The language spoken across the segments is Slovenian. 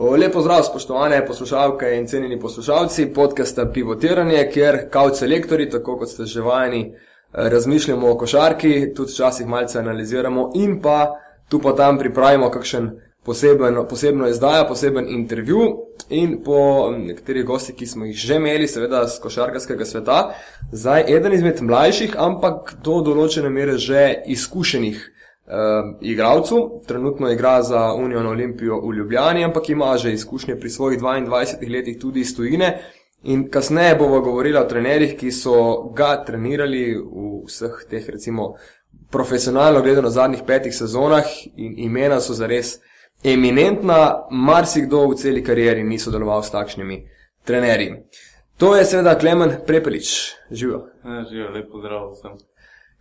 Lepo zdrav, spoštovane poslušalke in cenjeni poslušalci podcasta Pivotiranje, kjer kao selektori, tako kot ste že vajeni, razmišljamo o košarki, tudi včasih malce analiziramo in pa tu pa tam pripravimo kakšen poseben, posebno izdajo, poseben intervju. In po nekaterih gostih, ki smo jih že imeli, seveda z košarkarskega sveta, zdaj eden izmed mlajših, ampak do določene mere že izkušenih uh, igralcev. Trenutno igra za Unijo na Olimpijo v Ljubljani, ampak ima že izkušnje pri svojih 22 letih tudi iz tujine. In kasneje bomo govorili o trenerjih, ki so ga trenirali v vseh teh, recimo, profesionalno gledano zadnjih petih sezonah in imena so zares eminentna, marsikdo v celi karieri ni sodeloval s takšnimi trenerji. To je seveda Klemen Prepelič. Živijo. Ja, živijo, lepo zdrav vsem.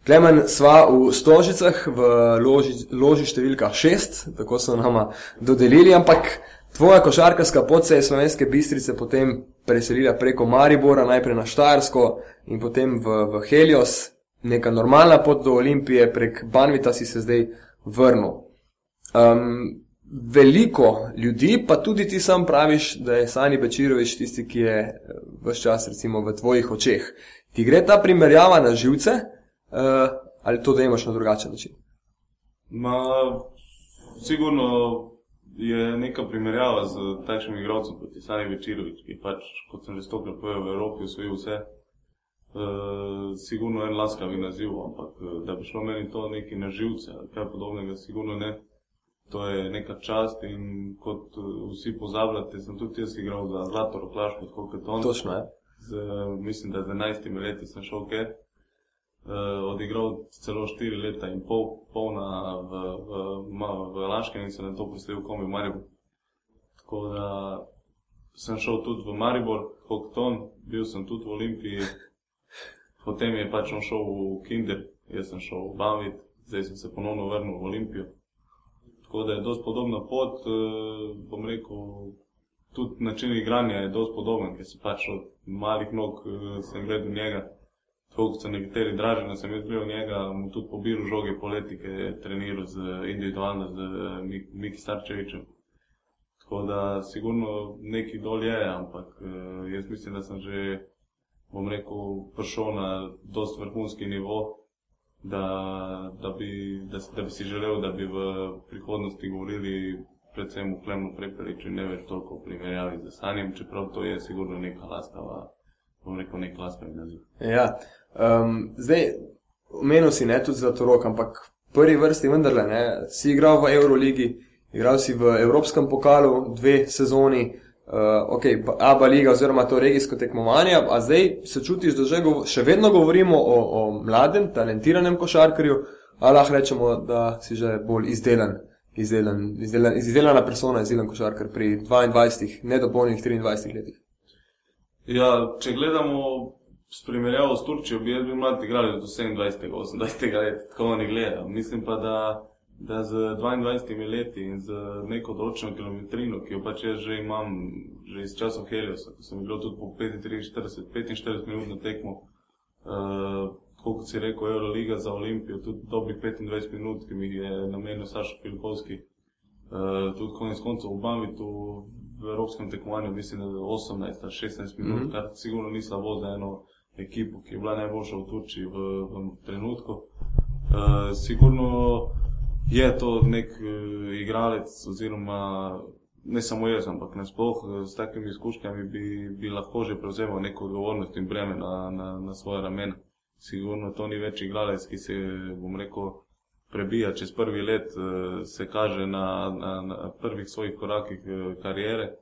Klemen, sva v Stožicah, v loži, loži številka 6, tako so nama dodelili, ampak tvoja košarkarska pot se je slovenske bistrice potem preselila preko Maribora, najprej na Štajersko in potem v, v Helios, neka normalna pot do Olimpije, prek Banvita si se zdaj vrnil. Um, veliko ljudi, pa tudi ti sam praviš, da je Sani Bečirovič tisti, ki je eh, vse čas recimo, v tvojih očeh. Ti gre ta primerjava na živce uh, ali to, da imaš na drugačen način? Ma, sigurno je neka primerjava z takšnim igralcem kot je Sani Bečirovič, ki pač, kot sem že stokrat povedal, v Evropi usvojil vse. Uh, sigurno en laskavi naziv, ampak da bi šlo meni to neki na živce ali kaj podobnega, sigurno ne to je neka čast in kot vsi pozabljate, sem tudi jaz igral za Zlato Roklaško, kot je to. Točno je. Z, mislim, da z 11 leti sem šel ok. Uh, odigral celo 4 leta in pol, polna v, v, v, v Laškem in se na to preselil komi v Maribor. Tako da sem šel tudi v Maribor, kot ton, bil sem tudi v Olimpiji, potem je pač on šel v Kinder, jaz sem šel v Bavit, zdaj sem se ponovno vrnil v Olimpijo. Tako da je dosti podobna pot, eh, bom rekel, tudi način igranja je dosti podoben, ker se pač od malih nog eh, sem gledal njega. Tako kot so nekateri draženi, sem jaz gledal njega, mu tudi pobiral žoge politike, treniral z individualno z Miki Starčevičem. Tako da sigurno neki dol je, ampak eh, jaz mislim, da sem že, bom rekel, prišel na dosti vrhunski nivo da, da, bi, da, da bi si želel, da bi v prihodnosti govorili predvsem o Klemnu Prepeliču in ne več toliko o primerjavi z Sanjem, čeprav to je sigurno neka lastava, bom rekel, nek lastavi naziv. Ja, um, zdaj, omenil si ne tudi za to rok, ampak prvi vrsti vendarle, ne, si igral v Euroligi, igral si v Evropskem pokalu dve sezoni, uh, ok, Abu Leiga oziroma to regijsko tekmovanje, a zdaj se čutiš, da že gov še vedno govorimo o, o mladem, talentiranem košarkarju, ali lahko rečemo, da si že bolj izdelan, izdelan, izdelan, izdelana persona, izdelan košarkar pri 22, nedopolnjenih 23 letih. Ja, če gledamo s primerjavo s Turčijo, bi jaz bil mlad igralec do 27, 28 let, tako oni gledajo. Mislim pa, da da z 22 leti in z neko določeno kilometrino, ki jo pač jaz že imam, že iz časov Heliosa, ko sem bil tudi po 45 minut na tekmo, uh, kot si rekel, Euroliga za Olimpijo, tudi dobrih 25 minut, ki mi je namenil Saša Filipovski, uh, tudi konec koncev v Bamitu v evropskem tekmovanju, mislim, da 18 ali 16 minut, mm -hmm. kar sigurno ni slabo za eno ekipo, ki je bila najboljša v Turčiji v, v trenutku. Uh, sigurno je to nek uh, igralec, oziroma ne samo jaz, ampak nasplošno s takimi izkušnjami bi, bi lahko že prevzel neko odgovornost in breme na, na, na svoje ramena. Sigurno to ni več igralec, ki se, bom rekel, prebija čez prvi let, se kaže na, na, na prvih svojih korakih kariere.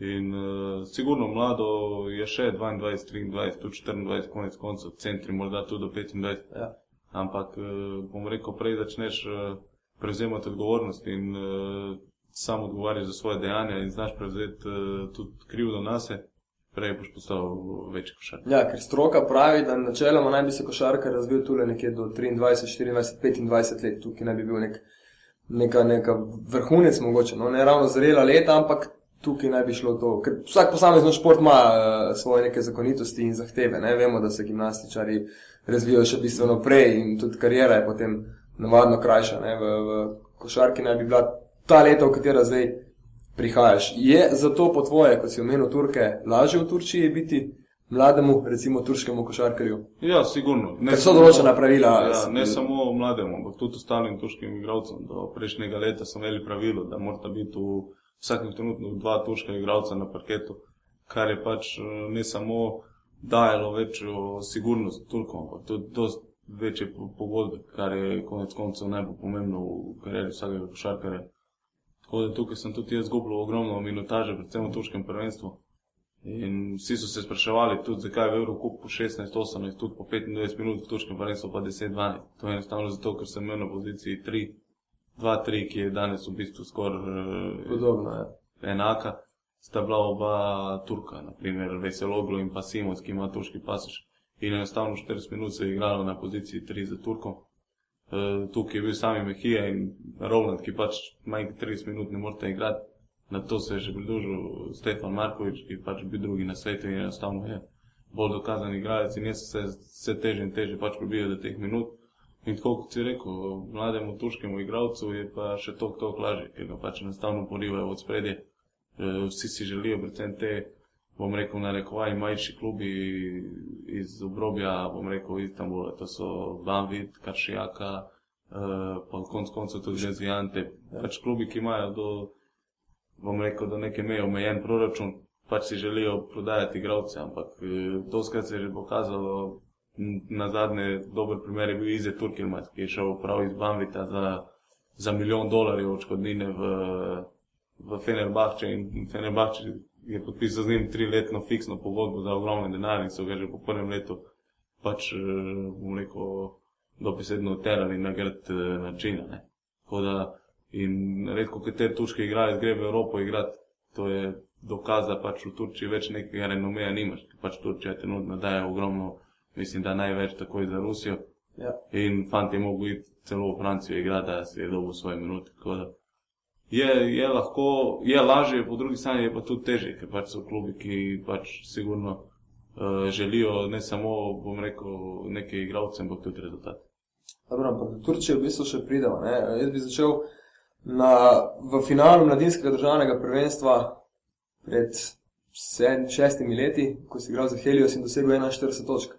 In uh, sigurno mlado je še 22, 23, tudi 24, konec koncev, centri morda tudi do 25. Ja. Ampak uh, bom rekel, prej začneš. Uh, prevzemati odgovornost in uh, sam odgovarjati za svoje dejanja in znaš prevzeti uh, tudi krivdo na sebe, prej boš postal večji košarkar. Ja, ker stroka pravi, da načeloma naj bi se košarkar razvil tudi nekje do 23, 24, 25 let, tukaj naj bi bil nek, neka, neka vrhunec, mogoče no, ne ravno zrela leta, ampak. Tukaj naj bi šlo to, ker vsak posamezen šport ima uh, svoje neke zakonitosti in zahteve. Ne? Vemo, da se gimnastičari razvijajo še bistveno prej in tudi karijera je potem navadno krajša. V, v košarki naj bi bila ta leta, v katera zdaj prihajaš. Je zato po tvoje, kot si omenil Turke, lažje v Turčiji biti mlademu, recimo turškemu košarkarju? Ja, sigurno. Ker so določena pravila. Ja, ne samo mlademu, ampak tudi ostalim turškim igralcem. Do prejšnjega leta smo imeli pravilo, da morata biti v vsakem trenutku dva turška igralca na parketu, kar je pač eh, ne samo dajalo večjo sigurnost Turkom, ampak tudi večje pogodbe, kar je konec koncev pomembno v karieri vsakega košarkarja. Tako da tukaj sem tudi jaz zgubil ogromno minutaže, predvsem v turškem prvenstvu. In vsi so se spraševali tudi, zakaj je v Evropi po 16-18, tudi po 25 minut, v turškem prvenstvu pa 10-12. To je enostavno zato, ker sem imel na poziciji 2-3, ki je danes v bistvu skoraj podobna. Ja. Enaka sta bila oba Turka, naprimer Veseloglo in pa Simons, ki ima turški pasoš. In enostavno 40 minut se je igralo na poziciji 3 za Turkom. Uh, tukaj je bil sami Mehija in Roland, ki pač manj kot 30 minut ne morete igrati. Na to se je že pridružil Stefan Markovič, ki pač bil drugi na svetu in enostavno je bolj dokazan igralec in jaz se vse teže in teže pač pribijo do teh minut. In tako kot si rekel, mlademu turškemu igralcu je pa še toliko, toliko lažje, ker ga pač enostavno porivajo od spredje. Uh, vsi si želijo predvsem te, bom rekel, narekovaj manjši klubi iz obrobja, bom rekel, Istanbula, to so Banvit, Karšijaka, uh, pa konc koncev tudi Zvezijante. Pač klubi, ki imajo do, bom rekel, do neke meje omejen proračun, pač si želijo prodajati igralce, ampak uh, to skrat se je že pokazalo. Na zadnje dober primer je bil Ize Turkilmat, ki je šel prav iz Banvita za, za milijon dolarjev odškodnine v, v Fenerbahče in Fenerbahče je podpisal z njim triletno fiksno pogodbo za ogromne denarje in so ga že po prvem letu pač, bom eh, rekel, dopisedno terali na grd eh, način. Tako da in redko, ki te turške igralce gre v Evropo igrati, to je dokaz, da pač v Turčiji več nekega renomeja nimaš, ker pač Turčija trenutno daje ogromno, mislim, da največ takoj za Rusijo. Ja. In fanti mogo iti celo v Francijo igrati, da se je dobil svoje minute je, je lahko, je lažje, po drugi strani je pa tudi težje, ker pač so klubi, ki pač sigurno uh, želijo ne samo, bom rekel, neke igralce, ampak tudi rezultat. Dobro, ampak Turčija v bistvu še prideva. Ne? Jaz bi začel na, v finalu mladinskega državnega prvenstva pred sedm, šestimi leti, ko si igral za Helios in dosegel 41 točk.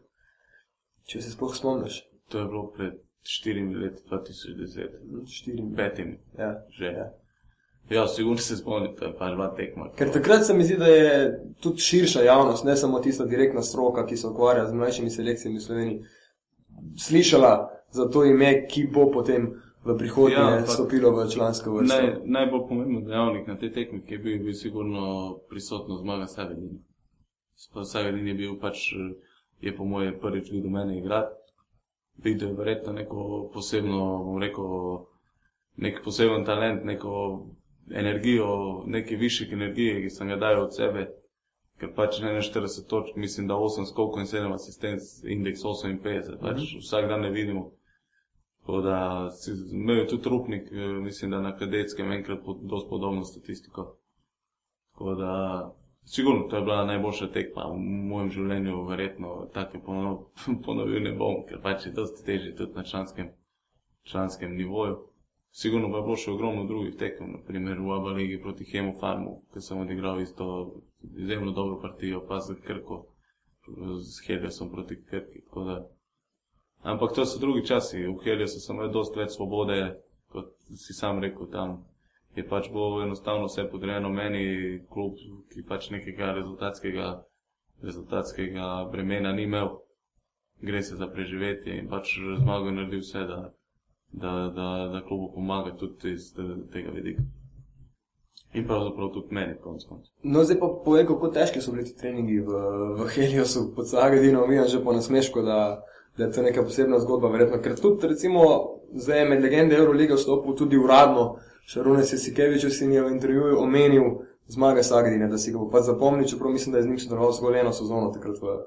Če se sploh spomniš. To je bilo pred štirimi leti, 2010. Štirimi. Petimi. Ja. Že. Ja. Ja, sigurno se spomnite, pa dva tekma. Ker takrat se mi zdi, da je tudi širša javnost, ne samo tista direktna stroka, ki se ukvarja z mlajšimi selekcijami v Sloveniji, slišala za to ime, ki bo potem v prihodnje ja, stopilo v člansko vrsto. Naj, najbolj pomemben dejavnik na tej tekmi, ki je bil, je bil sigurno prisotno zmaga Savedin. Savedin je bil pač, je po moje prvič videl mene igrati. Videl je verjetno neko posebno, bom rekel, nek poseben talent, neko energijo, neki višek energije, ki sem ga dal od sebe, ker pač ne na 40 točk, mislim, da 8 skokov in 7 asistenc, indeks 58, pač mm -hmm. vsak dan ne vidimo. Tako da imel je tudi rupnik, eh, mislim, da na kadetskem enkrat pod, dosti podobno statistiko. Tako da, sigurno, to je bila najboljša tekma v mojem življenju, verjetno ponov, ponovil ne bom, ker pač je dosti težje tudi na članskem, članskem nivoju. Sigurno pa je bilo še ogromno drugih tekem, naprimer v Abu Leiji proti Hemofarmu, ki sem odigral isto izjemno dobro partijo, pa z Krko, z Heljasom proti Krki. Ampak to so drugi časi, v Heljasu sem imel dosti več svobode, kot si sam rekel tam. Je pač bilo enostavno vse podrejeno meni, klub, ki pač nekega rezultatskega, rezultatskega bremena ni imel. Gre se za preživetje in pač zmago je naredil vse, da da, da, da klubu pomaga tudi iz tega vidika. In pravzaprav tudi meni, konc konc. No, zdaj pa povej, kako težki so bili ti treningi v, v Heliosu pod Sagadino, mi že po nasmešku, da, da je to neka posebna zgodba, verjetno. Ker tudi, recimo, zdaj je med legende Eurolige vstopil tudi uradno, Šarune Sesikevič si je v intervjuju omenil zmage Sagadine, da si ga bo pa zapomnil, čeprav mislim, da je z njim sodeloval zgolj eno sezono takrat v,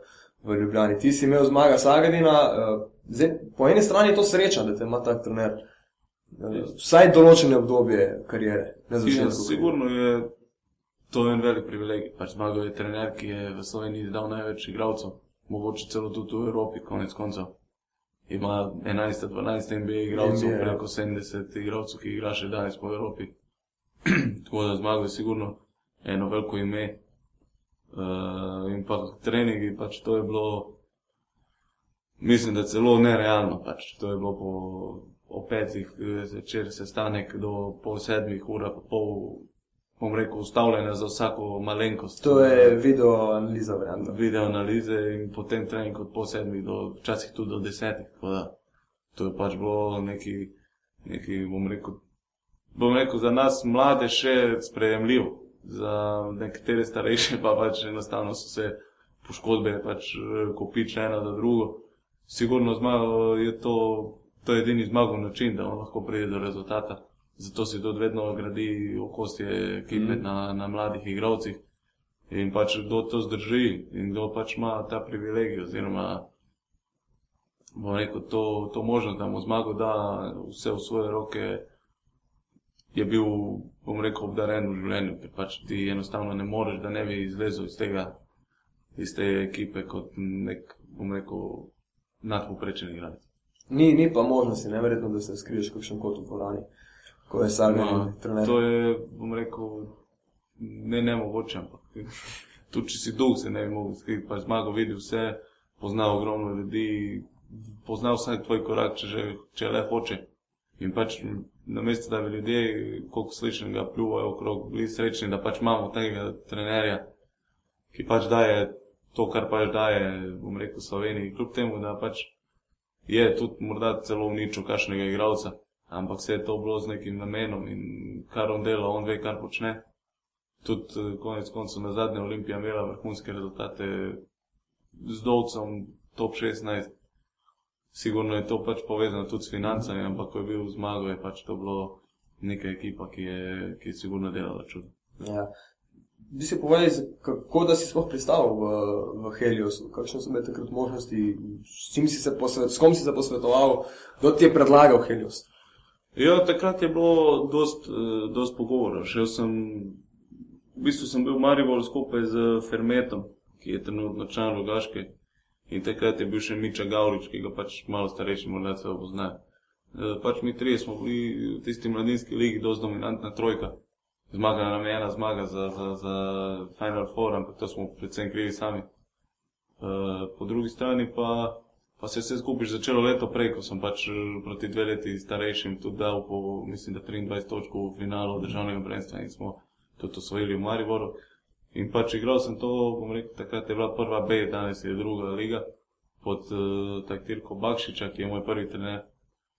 v Ljubljani. Ti si imel zmaga Sagadina, uh, Zdaj, po eni strani je to sreča, da te ima ta trener. Eh, vsaj določene obdobje karijere. Ja, sigurno je to en velik privilegij. Pač zmagal je trener, ki je v Sloveniji dal največ igralcev, mogoče celo tudi v Evropi, konec koncev. Ima 11-12 NBA igralcev, preko 70 igralcev, ki igra še danes po Evropi. Tako da zmagal je sigurno eno veliko ime. Uh, in pa treningi, pač to je bilo, mislim, da celo nerealno. Pač. To je bilo po, po petih zvečer sestanek do pol sedmih ur, pa pol, bom rekel, ustavljene za vsako malenkost. To je video analiza, verjamem. Video analize in potem trening od pol sedmih do včasih tudi do desetih. To je pač bilo neki, neki bom rekel, bom rekel, za nas mlade še sprejemljivo, za nekatere starejše pa pač enostavno so se poškodbe pač eh, kopičile ena za drugo. Sigurno zmago je to, to je edini zmagov način, da on lahko pride do rezultata. Zato se tudi vedno gradi okostje ekipe Mm. na, na mladih igravcih. In pač kdo to zdrži in kdo pač ima ta privilegij oziroma bom rekel, to, to možnost, da mu zmago da vse v svoje roke, je bil, bom rekel, obdaren v življenju, ker pač ti enostavno ne moreš, da ne bi izlezel iz tega, iz te ekipe kot nek, bom rekel, nadpoprečen igralec. Ni, ni pa možnosti, neverjetno, da se skriješ v kakšnem kotu v dvorani, ko je Salman No, trener. to je, bom rekel, ne nemogoče, ampak tudi če si dolg, se ne bi mogel skriti. Pač zmago vidi vse, pozna ogromno ljudi, pozna vsak tvoj korak, če, že, če le hoče. In pač namesto, da bi ljudje, koliko slišim, ga pljuvajo okrog, bili srečni, da pač imamo tega trenerja, ki pač daje to, kar pač daje, bom rekel, Sloveniji. Kljub temu, da pač je tudi morda celo uničil kakšnega igralca, ampak vse je to bilo z nekim namenom in kar on dela, on ve, kar počne. Tudi eh, konec koncev na zadnje Olimpija imela vrhunske rezultate z Dovcem, top 16. Sigurno je to pač povezano tudi s financami, ampak ko je bil zmago, je pač to bilo neka ekipa, ki je, ki je sigurno delala čudo. Ja. Bi si povedal, kako da si sploh pristal v, v Heliosu, kakšne so bile takrat možnosti, s, si se posvet, s kom si se posvetoval, kdo ti je predlagal Helios? Ja, takrat je bilo dost, eh, dost pogovora. Šel sem, v bistvu sem bil v Mariboru skupaj z Fermetom, ki je trenutno član Rogaške. In takrat je bil še Miča Gavrič, ki ga pač malo starejši morda celo poznajo. Eh, Pač mi trije smo bili v tisti mladinski ligi dosti dominantna trojka. Zmagala nam je ena zmaga za, za, za Final Four, ampak to smo predvsem krivi sami. Eh, Po drugi strani pa, pa se je vse skupaj začelo leto prej, ko sem pač eh, proti dve leti starejšim tudi dal po, mislim, da 23 točk v finalu državnega prvenstva in smo tudi osvojili v Mariboru. In pač igral sem to, bom rekel, takrat je bila prva B, danes je druga liga pod uh, taktirko Bakšiča, ki je moj prvi trener,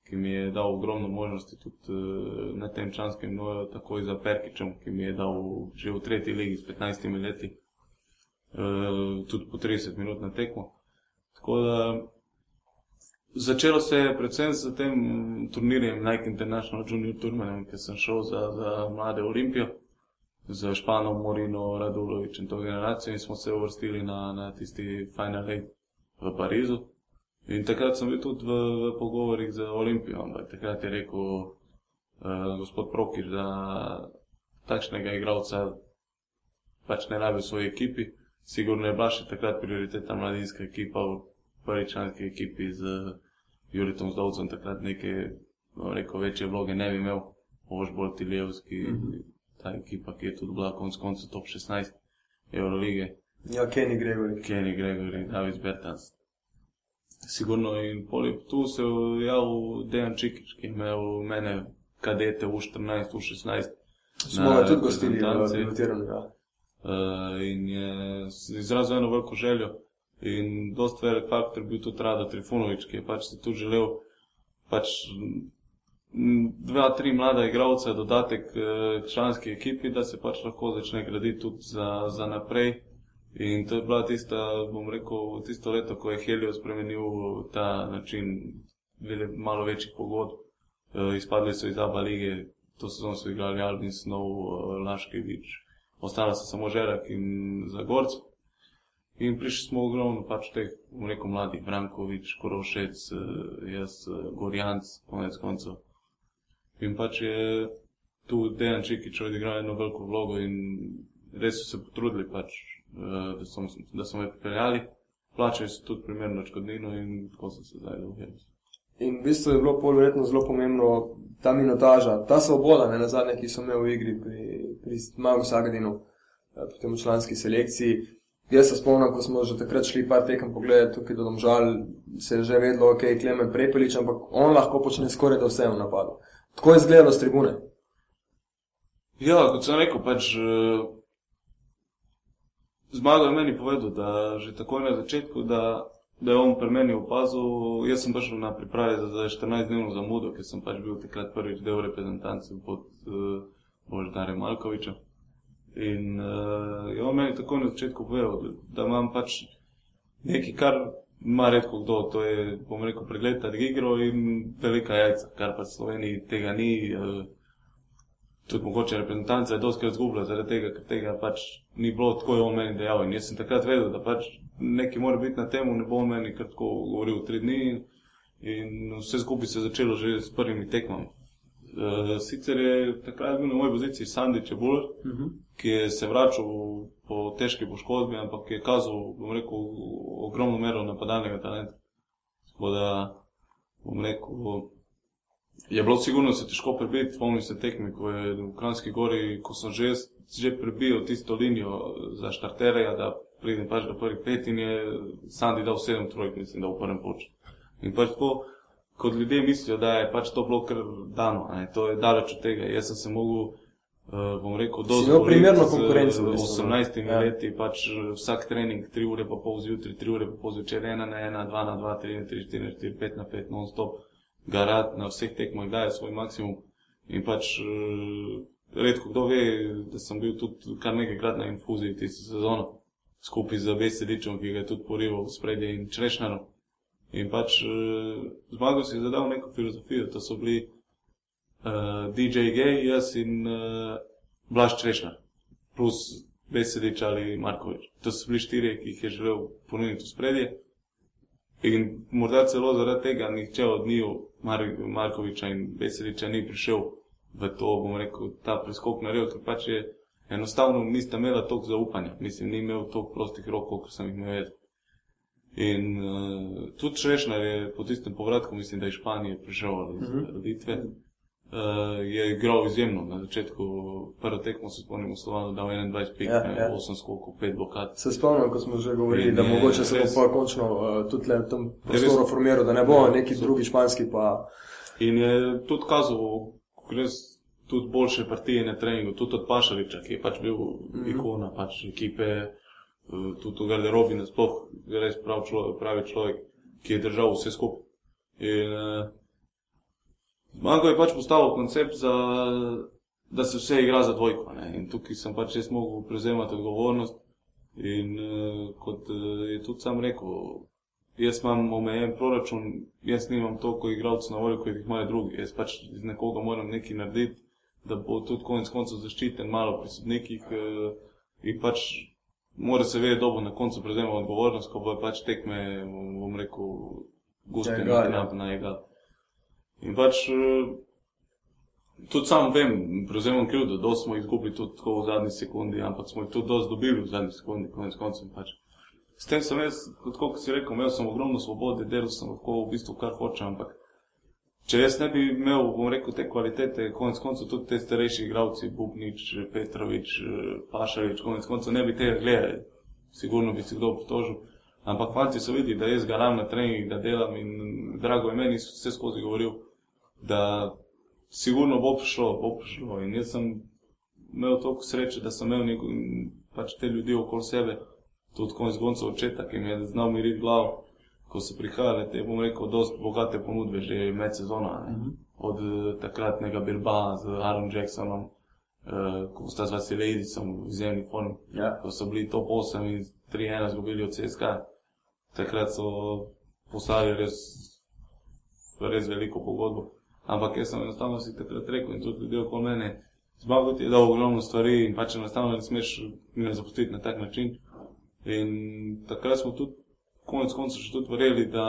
ki mi je dal ogromno možnosti tudi uh, na tem čanskem noju, takoj za Perkičem, ki mi je dal že v tretji ligi s 15 leti, uh, tudi po 30 minut na tekmo. Tako da začelo se je predvsem s tem turnirjem Nike International Junior Tournament, ker sem šel za, za mlade Olimpijo z Španom, Morino, Radulovič in to generacijo in smo se uvrstili na, na tisti Final Eight v Parizu. In takrat sem bil tudi v, v pogovorih z Olimpijo, ampak takrat je rekel uh, gospod Prokir, da takšnega igralca pač ne rabi v svoji ekipi. Sigurno je bila še takrat prioriteta mladinska ekipa v prvi članski ekipi z Juritom Zdovcem, takrat neke, rekel, večje vloge ne bi imel, Ožbol Tiljevski, mm -hmm. ta ekipa, ki je tudi bila konec koncev top 16 Eurolige. Ja, Kenny Gregory. Kenny Gregory, David Bertans. Sigurno in poli tu se je javil Dejan Čikič, ki je imel mene kadete v 14, v 16. Smo ga tudi gostili v reprezentanci. pilotiranju. Ja. Uh, in je izrazil eno veliko željo. In dost velik faktor je bil tudi Rado Trifunovič, ki je pač si tudi želel pač dva, tri mlada igralca, dodatek eh, k članski ekipi, da se pač lahko začne graditi tudi za, za naprej. In to je bila tista, bom rekel, tisto leto, ko je Helio spremenil ta način vele, malo večjih pogodb. Uh, izpadli so iz Aba lige, to sezono so igrali Albin Snov, uh, Laškevič, ostala so samo Žerak in Zagorc. In prišli smo ogromno pač teh, bom rekel, mladih, Brankovič, Korošec, eh, jaz, eh, Gorjanc, konec koncev. In pač je tu Dejan Čikič odigral eno veliko vlogo in res so se potrudili, pač, eh, da, so, da so me pripeljali. Plačali so tudi primerno odškodnino in tako sem se zdaj dobil. In v bistvu je bilo polverjetno zelo pomembno ta minutaža, ta svoboda, ne na zadnje, ki so imeli v igri pri, pri Magu Sagadinu, eh, pri tem članski selekciji. Jaz se spomnim, ko smo že takrat šli par tekem pogledati tukaj do domžal, se je že vedlo, ok, Klemen Prepelič, ampak on lahko počne skoraj da vse v napadu. Tako je izgledalo s tribune. Ja, kot sem rekel, pač uh, zmagal je meni povedal, da že takoj na začetku, da, da je on pri meni opazil. Jaz sem prišel na priprave za, za 14-dnevno zamudo, ker sem pač bil takrat prvič del reprezentance pod uh, Boždarjem Malkovičem. In uh, je on meni tako na začetku povedal, da imam pač nekaj, kar ima redko kdo, to je, bom rekel, pregled nad igro in velika jajca, kar pa v Sloveniji tega ni. Uh, tudi mogoče reprezentanca je dosti izgubila zaradi tega, ker tega pač ni bilo tako, je on meni dejal. In jaz sem takrat vedel, da pač nekaj mora biti na tem, ne bo meni kar tako govoril tri dni. In vse skupaj se je začelo že s prvimi tekmami. Uh, sicer je takrat bil na moji poziciji Sandy Čebul, uh Mhm. -huh. ki je se vračal po težki poškodbi, ampak je kazal, bom rekel, ogromno mero napadalnega talenta. Tako da, bom rekel, je bilo sigurno se težko prebiti, spomnim se tekme, ko je v Kranski gori, ko sem že, že prebil tisto linijo za štarterja, da pridem pač do prvih pet in je Sandy dal sedem trojk, mislim, da v prvem poču. In pač tako, kot ljudje mislijo, da je pač to bilo kar dano, ne? to je daleč od tega. Jaz sem se mogel, uh, bom rekel, imel boriti primerno z konkurenco v bistvu, ne? 18 Ja. leti, pač eh, vsak trening 3 ure pa pol zjutraj, 3 ure pa pol zvečer, 1 na 1, 2 na 2, 3 na 3, 4 na 4, 5 na 5, non stop, garat na vseh tekmah daje svoj maksimum. In pač uh, redko kdo ve, da sem bil tudi kar nekajkrat na infuziji tisto sezono, skupaj z Veseličem, ki ga je tudi porival v spredje in Črešnjarom. In pač uh, zmagal si zadal neko filozofijo, to so bili uh, DJ Gay, jaz in uh, Blaž Črešnjar, plus Veselič ali Markovič. To so bili štirje, ki jih je želel ponuditi v spredje. In morda celo zaradi tega nihče od njiju, Mar Markoviča in Veseliča, ni prišel v to, bom rekel, ta preskok naredil, ker pač je enostavno nista imela toliko zaupanja. Mislim, ni imel toliko prostih rok, kot sem jih imel jaz. In uh, tudi Črešnar je po tistem povratku, mislim, da je iz Španije prišel ali iz Mhm. uh -huh. Litve, uh, je igral izjemno. Na začetku prvo tekmo se spomnimo, Slovano dal 21 pik, Ja, ja, ja. 8 skokov, 5 blokad. Se spomnim, ko smo že govorili, In da je mogoče se bo res- pa končno uh, tudi le v tem res- prostoru formiral, da ne bo Ja, neki so- drugi španski pa. In je tudi kazal, res tudi boljše partije na treningu, tudi od Pašaliča, ki je pač bil mm Mhm. -hmm. ikona pač ekipe, eh, tudi v garderobi nasploh, je res prav človek, pravi človek, ki je držal vse skupaj. In eh, Zmago je pač postavil koncept, za, da se vse igra za dvojko. Ne? In tukaj sem pač jaz mogel prevzemati odgovornost. In eh, kot eh, je tudi sam rekel, jaz imam omejen proračun, jaz nimam toliko igralcev na voljo, kot jih imajo drugi. Jaz pač iz nekoga moram nekaj narediti, da bo tudi konec koncev zaščiten, malo pri sodnikih. Eh, in pač mora se vedeti, da bo na koncu prevzemal odgovornost, ko bo pač tekme, bom rekel, guste Ja, na, na egal. In pač eh, tudi sam vem, prevzemam krivdo, da smo izgubili tudi tako v zadnji sekundi, ampak smo jih tudi dosti dobili v zadnji sekundi, konec koncev. Pač. S tem sem jaz, kot si rekel, imel sem ogromno svobode, delal sem lahko v bistvu kar hočem, ampak če jaz ne bi imel, bom rekel, te kvalitete, konec koncev tudi te starejši igravci, Bubnič, Petrovič, eh, Pašalič, konec koncev ne bi tega gledali. Sigurno bi si kdo pritožil. Ampak fanti so videli, da jaz garam na trening, da delam in drago je meni vse skozi govoril, da sigurno bo prišlo, bo prišlo. In jaz sem imel toliko sreče, da sem imel neko, pač te ljudi okoli sebe, tudi konec koncev očeta, ki mi je znal miriti glavo, ko so prihajale te, bom rekel, dosti bogate ponudbe že med sezona. Ne? Od eh, takratnega Bilbao z Aaron Jacksonom, eh, ko sta z Vasilejicom v izjemni formi Ja. ko so bili top 8 in 3-1 izgubili od CSK. Takrat so poslali res, res veliko pogodbo. Ampak jaz sem enostavno si takrat rekel in tudi ljudje okoli mene, zmagal ti je dal ogromno stvari in pač enostavno ne smeš me zapustiti na tak način. In takrat smo tudi, konec koncev, še tudi verjeli, da,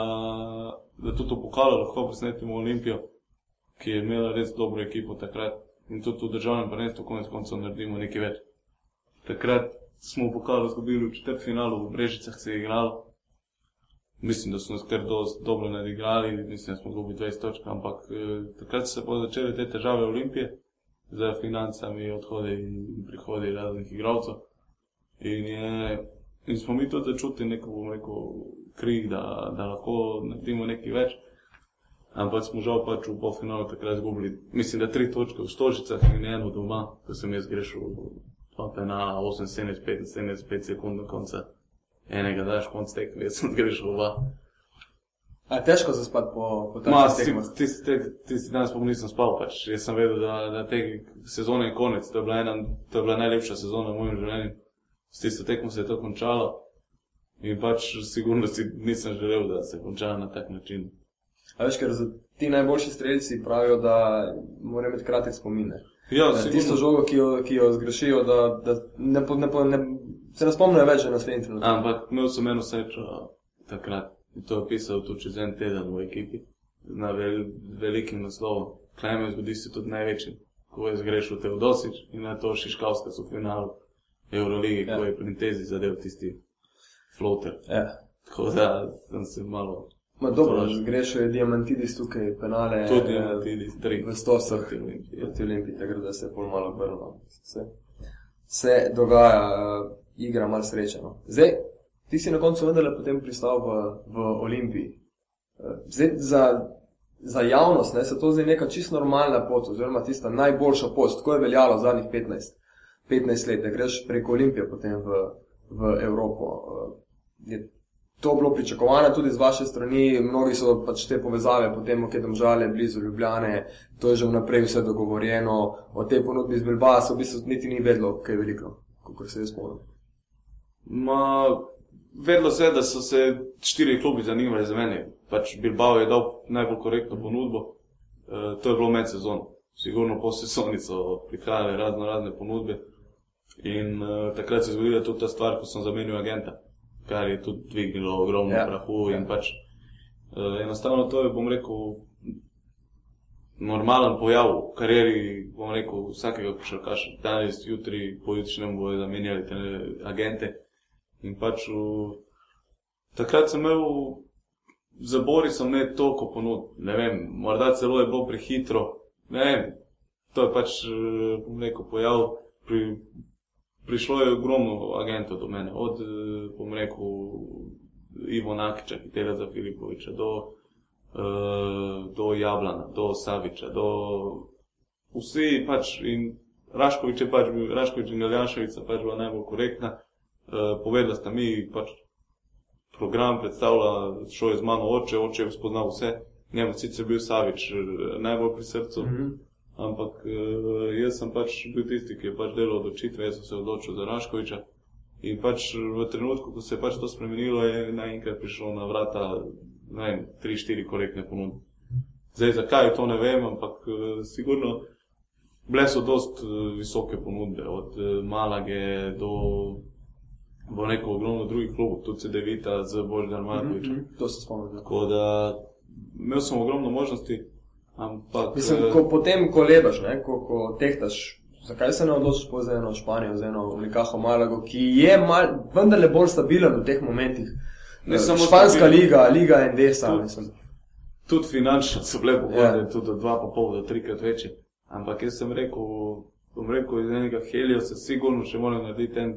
da tudi v pokalu lahko presnetimo Olimpijo, ki je imela res dobro ekipo takrat. In tudi v državnem prvenstvu konec koncev naredimo nekaj več. Takrat smo v pokalu izgubili v četrtfinalu, v Brežicah se je igralo. mislim, da so nas kar dobro nadigrali, mislim, da smo izgubili 20 točk, ampak eh, takrat so se začele te težave Olimpije z financami, odhodi in prihodi raznih igralcev. In, je, in smo mi tudi začutili neko, bom rekel, krik, da, da lahko naredimo nekaj več. Ampak smo žal pač v polfinalu takrat izgubili, mislim, da tri točke v Stožicah in eno doma, ko sem jaz grešil dva penala, 8-75, 75 sekund do konca. Enega daš konc tekme, jaz sem grešil dva. A težko zaspati po, po Ma, takšnih si, tekmah? tisti te- tisti dan sploh nisem spal, pač. jaz sem vedel, da, da te sezone je konec, to je bila, ena, to je bila najlepša sezona v mojem življenju. S tisto tekmo se je to končalo in pač sigurno si nisem želel, da se konča na tak način. A veš, ker ti najboljši strelci pravijo, da morajo imeti kratek spomin. Ja, Da sigurno. Tisto žogo, ki jo, ki jo zgrešijo, da, da ne, ne, ne, se ne spomnijo več že naslednji trenutek. Ampak imel sem eno srečo takrat in to je pisal tudi čez en teden v ekipi na vel, velikim naslovom. Klemen zgodi se tudi največji, ko je zgrešil Teodosič in na to Šiškavska so v finalu Euroligi, Ja. ko je pri tezi zadev tisti floater. Ja. Tako da sem se malo Ma dobro, Tolaž. zgrešil penalidis tukaj, penale. eh, na tedi tri. v stosah proti Olimpiji. Olimpiji, tako da se je pol malo obrnilo. Se, se dogaja, uh, igra malo srečeno. Zdaj, ti si na koncu vendarle potem pristal v, v Olimpiji. Uh, zdaj, za, za javnost ne, se to zdi neka čisto normalna pot, oziroma tista najboljša pot, tako je veljalo zadnjih 15, 15 let, da greš preko Olimpije potem v, v Evropo. Uh, je to bilo pričakovano tudi z vaše strani, mnogi so pač te povezave, potem, ker domžale blizu Ljubljane, to je že vnaprej vse dogovorjeno, o tej ponudbi iz Bilbao se v bistvu niti ni vedlo, kaj je veliko, kot se jaz spomnim. Ma, vedlo se je, da so se štiri klubi zanimali za mene. Pač Bilbao je dal najbolj korektno ponudbo. E, to je bilo med sezono. Sigurno po sezoni so prihajale razno razne ponudbe. In e, takrat se je zgodila tudi ta stvar, ko sem zamenil agenta, kar je tudi dvignilo ogromno Ja. prahu. Ja. pač e, enostavno to je, bom rekel, normalen pojav v karieri, bom rekel, vsakega košarkaša. Danes, jutri, pojutrišnjem bojo zamenjali te agente. In pač v... takrat sem imel, za Borisom ne toliko ponud, ne vem, morda celo je bilo prehitro, ne vem, to je pač, eh, bom rekel, pojav, pri, prišlo je ogromno agentov do mene, od, eh, bom rekel, Ivo Nakiča, ki tega za Filipoviča, do, eh, do Jablana, do Saviča, do vsi pač in Raškovič je pač bil, Raškovič in Galjaševica pač bila najbolj korektna. Uh, povedala sta mi pač program predstavlja, šel je z mano oče, oče je spoznal vse. Njemu sicer bil Savič eh, najbolj pri srcu, mm -hmm. Ampak uh, jaz sem pač bil tisti, ki je pač delal odločitve, jaz sem se odločil za Raškoviča. In pač v trenutku, ko se je pač to spremenilo, je naenkrat prišlo na vrata, ne vem, tri, štiri korektne ponudbe. Zdaj, zakaj to ne vem, ampak uh, sigurno bile so dost uh, visoke ponudbe, od Malage do, bo rekel, ogromno drugih klubov, tudi CD-vita z Boždar Markovičem. Mm -hmm. To se spomnim. ja. Tako da imel sem ogromno možnosti, ampak Mislim, eh, ko, potem, ko lebaš, ne, ko, ko tehtaš, zakaj se ne odločiš po za eno Španijo, za eno Unikaho Malago, ki je mal, vendarle bolj stabilen v teh momentih. Ne Eh, samo Španska stabilen. liga, liga Endesa, Tudi- tudi finančno so bile pogodbe, Ja. yeah. tudi pa pol do trikrat večje. Ampak jaz sem rekel, bom rekel, iz enega Heliosa sigurno še moram narediti en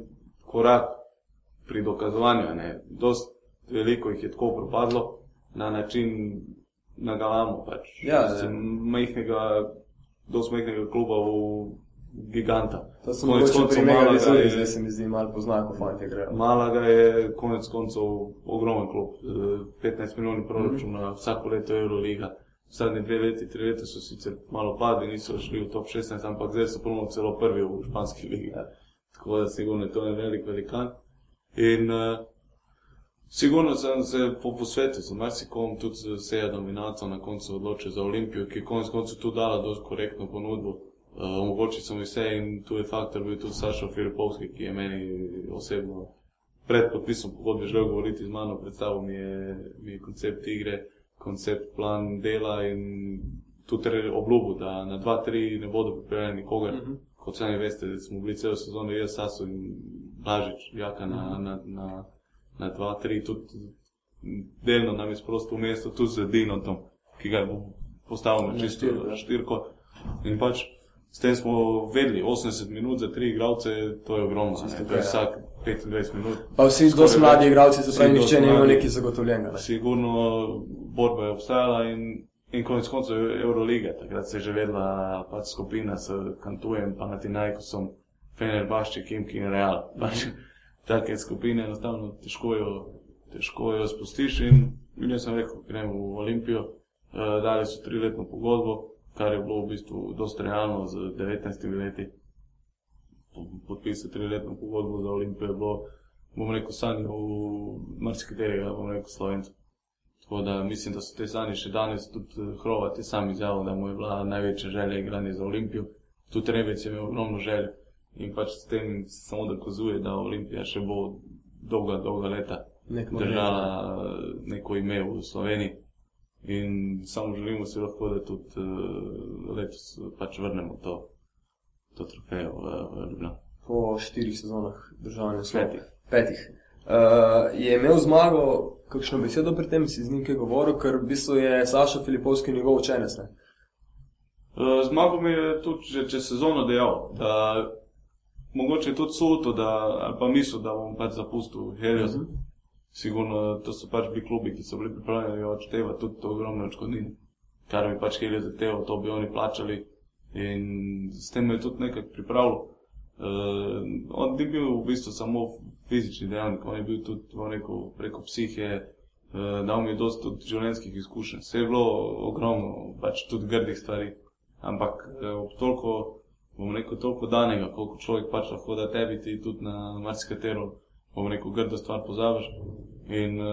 korak pri dokazovanju. Ne. Dost veliko jih je tako propadlo na način na Galamu. Pač. Ja, ja. Sem majhnega, dost majhnega kluba v giganta. To sem Konec koncev Vizuri, je- zdaj se mi zdi malo poznako, ko fanti grejo. Malaga je konec koncev ogromen klub, eh, 15 milijonov proračuna, mm. vsako leto Euroliga. Zadnje dve leti, tri leta so sicer malo padli, niso šli v top 16, ampak zdaj so ponovno celo prvi v španski ligi. Tako da sigurno je to en velik velikan. In uh, sigurno sem se po posvetu z marsikom, tudi z Seja Dominato na koncu odločil za Olimpijo, ki je konec koncev tu dala dosti korektno ponudbo. Uh, omogočil sem vse in tu je faktor bil tudi Sašo Filipovski, ki je meni osebno pred podpisom pogodbe želel govoriti z mano, predstavil mi je, mi je koncept igre, koncept plan dela in tudi obljubil, da na 2-3 ne bodo pripeljali nikogar. Mhm. Kot sami veste, da smo bili celo sezono, jaz, Saso in Blažič, Jaka na, na, na, na 2-3, tudi delno nam je sprostil mesto tudi z Dinotom, ki ga bo postavil na Na čisto štirko, ja. na. In pač s tem smo vedeli, 80 minut za tri igralce, to je ogromno, ne, Čisto to je kaj, ja. vsak 25 minut. Pa vsi dosti mladi igralci, se pravi, dosti nihče ni imel mladi. nekaj zagotovljenega. ne. Sigurno borba je obstajala in, in konec koncev je Euroliga. Takrat se je že vedela pač skupina s Kantujem, Panathinaikosom, Fenerbahče, Kimki in Real. Pač, take skupine enostavno težko jo, težko jo spustiš in, in jaz sem rekel, gremo v Olimpijo. Uh, dali so triletno pogodbo, kar je bilo v bistvu dosti realno z 19 leti. Po- Podpisati triletno pogodbo za Olimpijo je bilo, bom rekel, sanje v marsikaterega, bom rekel, slovenca. Tako da mislim, da so te sanje še danes tudi eh, Hrovat je sam izjavil, da mu je bila največja želja igranje za Olimpijo. Tudi Rebec je imel ogromno želj in pač s tem samo dokazuje, da Olimpija še bo dolga, dolga leta Nek magnet. držala eh, neko ime v Sloveniji. In samo želimo si lahko, da tudi uh, letos eh, pač vrnemo to, to trofejo v, v Ljubljano. Po štirih sezonah državne slave. Petih. Petih. Uh, je imel zmago, kakšno besedo pri tem, si z njim kaj govoril, ker v bistvu je Saša Filipovski njegov učenec. Ne? Uh, Zmago mi je tudi že čez sezono dejal, da mogoče tudi suto, da, ali pa misel, da bom pač zapustil Helios. Mhm. Sigurno, to so pač bili klubi, ki so bili pripravljeni odštevati tudi to ogromno odškodnine. Kar bi pač Helios zahteval, to bi oni plačali. In s tem me je tudi nekako pripravil. Uh, on ni bil v bistvu samo fizični dejavnik, on je bil tudi rekel, preko psihe, uh, dal mi je dosti tudi življenjskih izkušenj. Vse je bilo ogromno, pač tudi grdih stvari. Ampak eh, ob toliko, bom rekel, toliko danega, koliko človek pač lahko da tebi, ti tudi na marsikatero, bom rekel, grdo stvar pozabiš. In uh,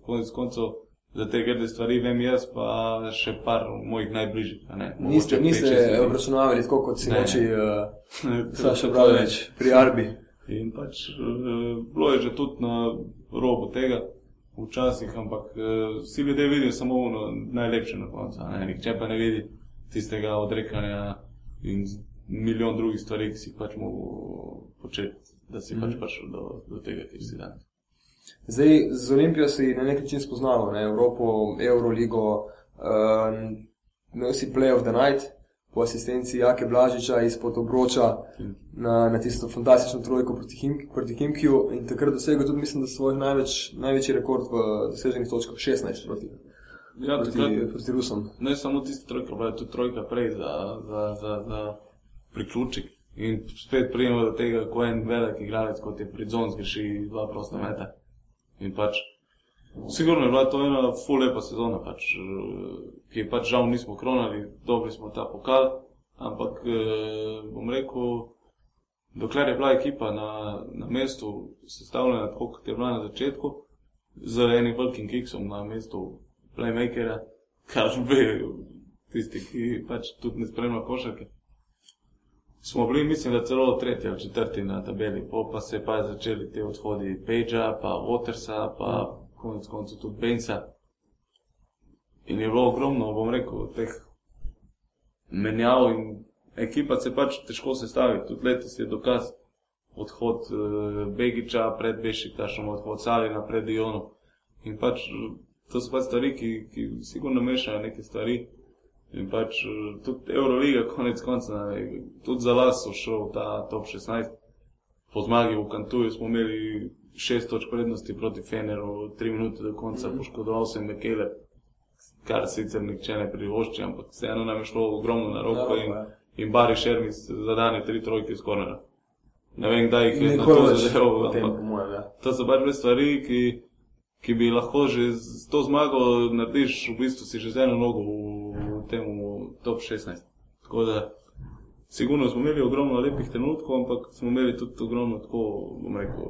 konec koncev za te grde stvari vem jaz, pa še par mojih najbližjih. Niste, niste obračunavali tako kot si uh, To- Saša to- Bradovič pri Arbi. In pač uh, bilo je že tudi na robu tega, včasih, ampak uh, vsi ljudje vidijo samo ono najlepše na koncu. Nihče pa ne vidi tistega odrekanja in milijon drugih stvari, ki si jih pač mogel početi, da si pač Mhm. prišel do, do tega, kjer si danes. Zdaj z Olimpijo si na nek način spoznal, ne? Evropo, Euroligo, um, imel si Play of the Night po asistenci Jake Blažiča izpod obroča na, na tisto fantastično trojko proti, Him, proti Himkiju in takrat dosegel tudi, mislim, da svoj največ, največji rekord v doseženih točkah 16 proti, Ja, proti, takrat, proti Rusom. ne samo tista trojka, bila je tudi trojka prej za, za, za, za priključek. In spet prijemo do tega, ko en velik igralec, kot je Pridzon, zgreši dva prosta meta. In pač, sigurno je bila to ena full lepa sezona, pač, eh, ki je pač žal nismo kronali, dobili smo ta pokal, ampak eh, bom rekel, dokler je bila ekipa na, na mestu sestavljena tako, kot je bila na začetku, z enim velikim kiksom na mestu playmakera, kar bi tisti, ki pač tudi ne spremlja košarke. Smo bili, mislim, da celo tretji ali četrti na tabeli, po pa se pa začeli te odhodi Pagea, pa Watersa, pa konec koncev tudi Bensa. In je bilo ogromno, bom rekel, teh menjav in ekipa se pač težko sestavi. Tudi letos je dokaz odhod uh, Begiča pred Bešiktašom, odhod Salina pred Dionom. In pač eh, to so pač stvari, ki, ki sigurno mešajo neke stvari. In pač eh, tudi Euroliga, konec konca, ne, tudi za vas so šel ta top 16. Po zmagi v Kantuju smo imeli šest točk prednosti proti Feneru, tri minute do konca, mm -hmm. poškodoval sem Mekele, kar sicer nihče ne privošči, ampak vseeno nam je šlo ogromno na roko in, ja. in Bari Šermis zadane tri trojke iz kornera. Ne vem, kdaj jih je na to zadeval, ampak mojem, ja. to so pač bile stvari, ki, ki bi lahko že z to zmago narediš, v bistvu si že z eno nogo v, v tem top 16. Tako da, sigurno smo imeli ogromno lepih trenutkov, ampak smo imeli tudi ogromno tako, bom rekel,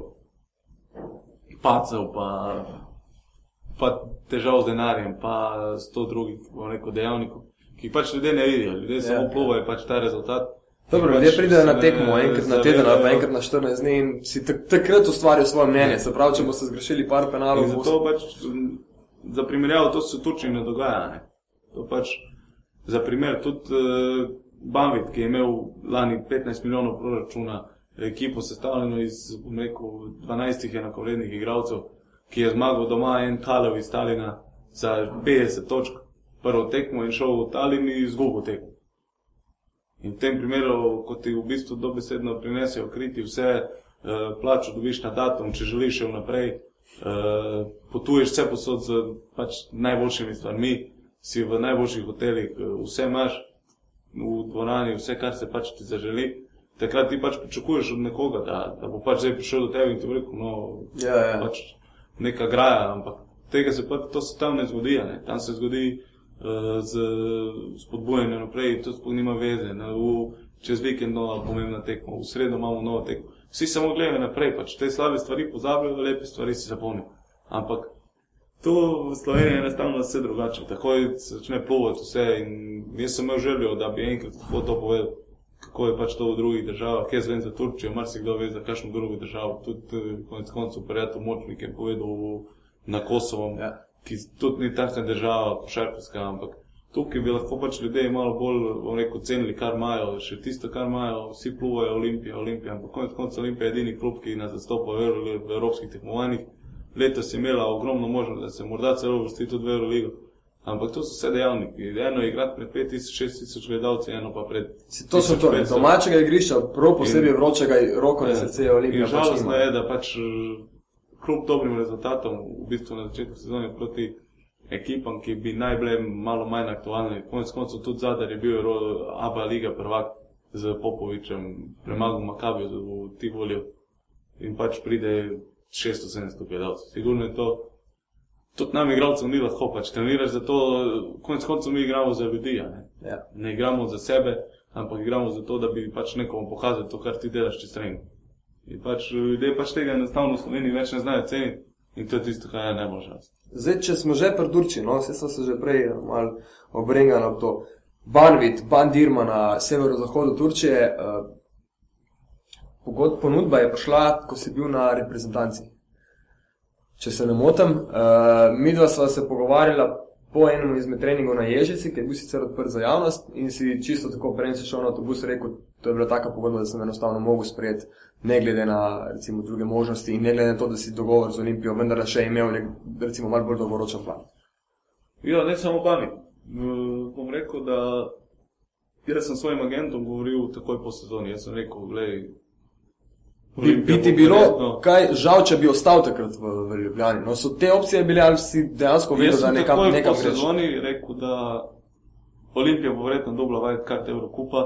pacev, pa, pa težav z denarjem, pa sto drugih, bom rekel, dejavnikov, ki jih pač ljudje ne vidijo. Ljudje samo Ja. plovajo pač ta rezultat. Dobro, ljudje pač pridejo na se tekmo enkrat na teden ali pa enkrat na 14 dni in si tak, takrat ustvarijo svoje mnenje. Se pravi, če boste zgrešili par penalov, zato pač, za primerjavo, to se v Turčiji ne dogaja. Ne? To pač, za primer, tudi uh, Banvit, ki je imel lani 15 milijonov proračuna, ekipo sestavljeno iz, rekel, 12 enakovrednih igralcev, ki je zmagal doma en Kalov iz Stalina za 50 točk, prvo tekmo in šel v Talin in izgubil tekmo. In v tem primeru, ko ti v bistvu dobesedno prinesejo kriti vse, uh, plačo dobiš na datum, če želiš še vnaprej, uh, potuješ vse posod z pač, najboljšimi stvarmi, si v najboljših hotelih, uh, vse imaš v dvorani, vse, kar se pač ti zaželi. Takrat ti pač pričakuješ od nekoga, da, da bo pač zdaj prišel do tebe in ti rekel, no, Ja, ja. pač neka graja, ampak tega se pa to se tam ne zgodi. Ne? Tam se zgodi uh, z spodbujanjem naprej, to sploh nima veze. Ne? V, čez vikend nova pomembna tekma, v sredo imamo novo tekmo. Vsi samo gledajo naprej, pač te slabe stvari pozabljajo, lepe stvari si zapomnijo. Ampak to v Sloveniji je enostavno vse drugače. Takoj se začne plovati vse in jaz sem imel željo, da bi enkrat lahko to povedal. Kako je pač to v drugih državah, jaz vem za Turčijo, marsikdo ve za kakšno drugo državo. Tudi eh, konec koncev prijatelj Močnik je povedal na Kosovo, Ja. ki tudi ni takšna država, košarkarska, ampak tukaj bi lahko pač ljudje malo bolj, rekel, cenili, kar imajo, še tisto, kar imajo, vsi pluvajo Olimpija, Olimpija, ampak konec koncev Olimpija je edini klub, ki nas zastopa v evropskih tekmovanjih. Letos imela ogromno možnost, da se morda celo vrsti tudi v Euroligo. Ampak to so vse dejavniki. Eno je igrati pred 5000, 6000 gledalci, eno pa pred. To so to, 1500. domačega igrišča, prav posebej In- vročega, roko na Ja. srce je Olimpija. Pač žalostno nima. je, da pač eh, kljub dobrim rezultatom, v bistvu na začetku sezone proti ekipam, ki bi naj bile malo manj aktualne. Konec koncev tudi zadar je bil ABA liga prvak z Popovičem, premagal Makabijo v Tivolju in pač pride 600-700 gledalcev. Sigurno je to. Tudi nam, igralcem, ni lahko, pač treniraš za to, konec koncev mi igramo za ljudi, ne? Ja. ne igramo za sebe, ampak igramo za to, da bi pač nekomu pokazali to, kar ti delaš čez trening. In pač ljudje pač tega enostavno v Sloveniji več ne znajo ceniti in to je tisto, kar je najbolj žalostno. Zdaj, če smo že pri Turčiji, no, vse smo se že prej malo obrengali ob to. Banvit, Bandirma na severozahodu Turčije, uh, pogod, ponudba je prišla, ko si bil na reprezentanci. Če se ne motim, uh, mi dva sva se pogovarjala po enem izmed treningov na Ježici, ki je bil sicer odprt za javnost in si čisto tako prej si šel na avtobus in rekel, to je bila taka pogodba, da sem enostavno mogel sprejeti, ne glede na recimo druge možnosti in ne glede na to, da si dogovor z Olimpijo, vendar da še imel nek, recimo malo bolj dolgoročen plan. Ja, ne samo bani. Bom rekel, da sem s svojim agentom govoril takoj po sezoni. Jaz sem rekel, gledaj. Bi, bi ti bilo verjetno- kaj žal, če bi ostal takrat v, v Ljubljani? No, so te opcije bile ali si dejansko vedel, Jaz da sem nekam, takoj nekam po greš? sezoni rekel, da Olimpija bo verjetno dobila vajet kart Evrokupa,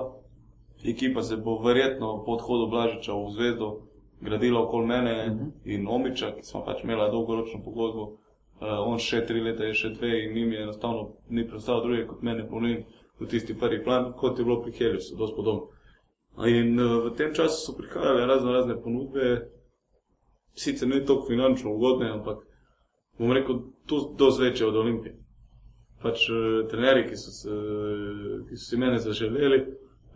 ekipa se bo verjetno po odhodu Blažiča v zvezdo gradila okoli mene uh Mhm. -huh. in Omiča, ki smo pač imela dolgoročno pogodbo. Uh, on še tri leta je še dve in njim je enostavno ni preostalo druge kot mene polnil v tisti prvi plan, kot je bilo pri Heljusu, dosti podobno. In uh, v tem času so prihajale razno razne ponudbe, sicer ne toliko finančno ugodne, ampak bom rekel, tu dosti večje od Olimpije. Pač uh, trenerji, ki so, se, ki so si mene zaželeli,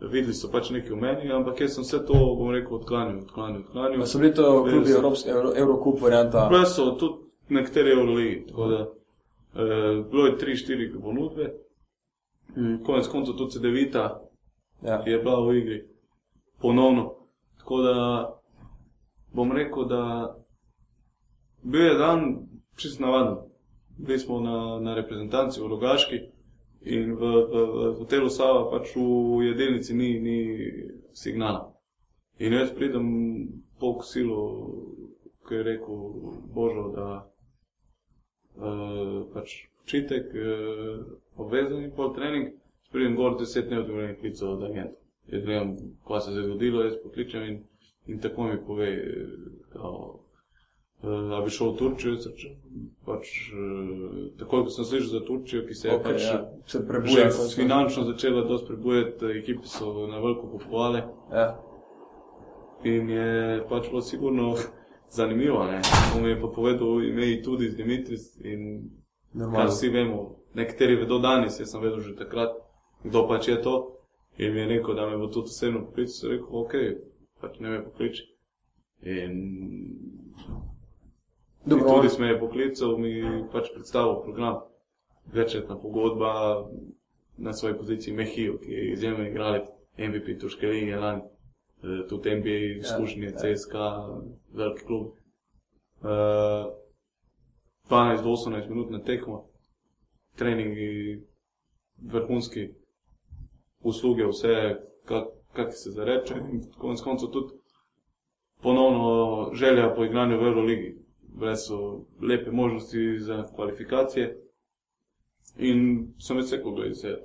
videli so pač nekaj v meni, ampak jaz sem vse to, bom rekel, odklanjal, odklanjal, odklanjal. Pa so bili to klubi. Evropske, Euro, Eurocup varianta. Bile so tudi nekatere Euroligi, tako da uh, bilo je tri, štiri ponudbe. Mm, Konec koncev tudi CD-vita Ja. je bila v igri ponovno. Tako da bom rekel, da bil je dan čist navaden. Bili smo na, na reprezentanci v Rogaški in v, v, v hotelu Sava pač v jedilnici ni, ni signala. In jaz pridem po kosilu, ki je rekel Božo, da uh, pač čitek, uh, obvezen in pol trening, pridem gor deset grem klical od agenta. Jaz vem, kaj se je zgodilo, jaz pokličem in, in tako mi pove, eh, kao, uh, da bi šel v Turčijo. Jaz rečem, Pač, uh, takoj, ko sem slišal za Turčijo, ki se je Okay, pač ja. Se že prebuja. finančno začela dosti prebujati, ekipe so na veliko kupovale. Ja. In je pač bilo sigurno zanimivo. Ne? On mi je pa povedal ime tudi z Dimitris in kar Normalno. vsi vemo. Nekateri vedo danes, jaz sem vedel že takrat, kdo pač je to. In mi je rekel, da me bo tudi osebno poklical, sem rekel, ok, pač ne me pokliči. In Dobro, on- tudi smo je poklical, mi pač predstavil program. Večletna pogodba na svoji poziciji Mehijo, ki je izjemen igralec, MVP Turške lige lani, eh, tudi NBA izkušnje, ja. CSK, velik klub. Uh, 12 do 18 minut na tekmo, treningi, vrhunski, usluge, vse, kak se zareče. In konec koncev tudi ponovno želja po igranju v Euroligi. Brez so lepe možnosti za kvalifikacije. In sem več rekel, da se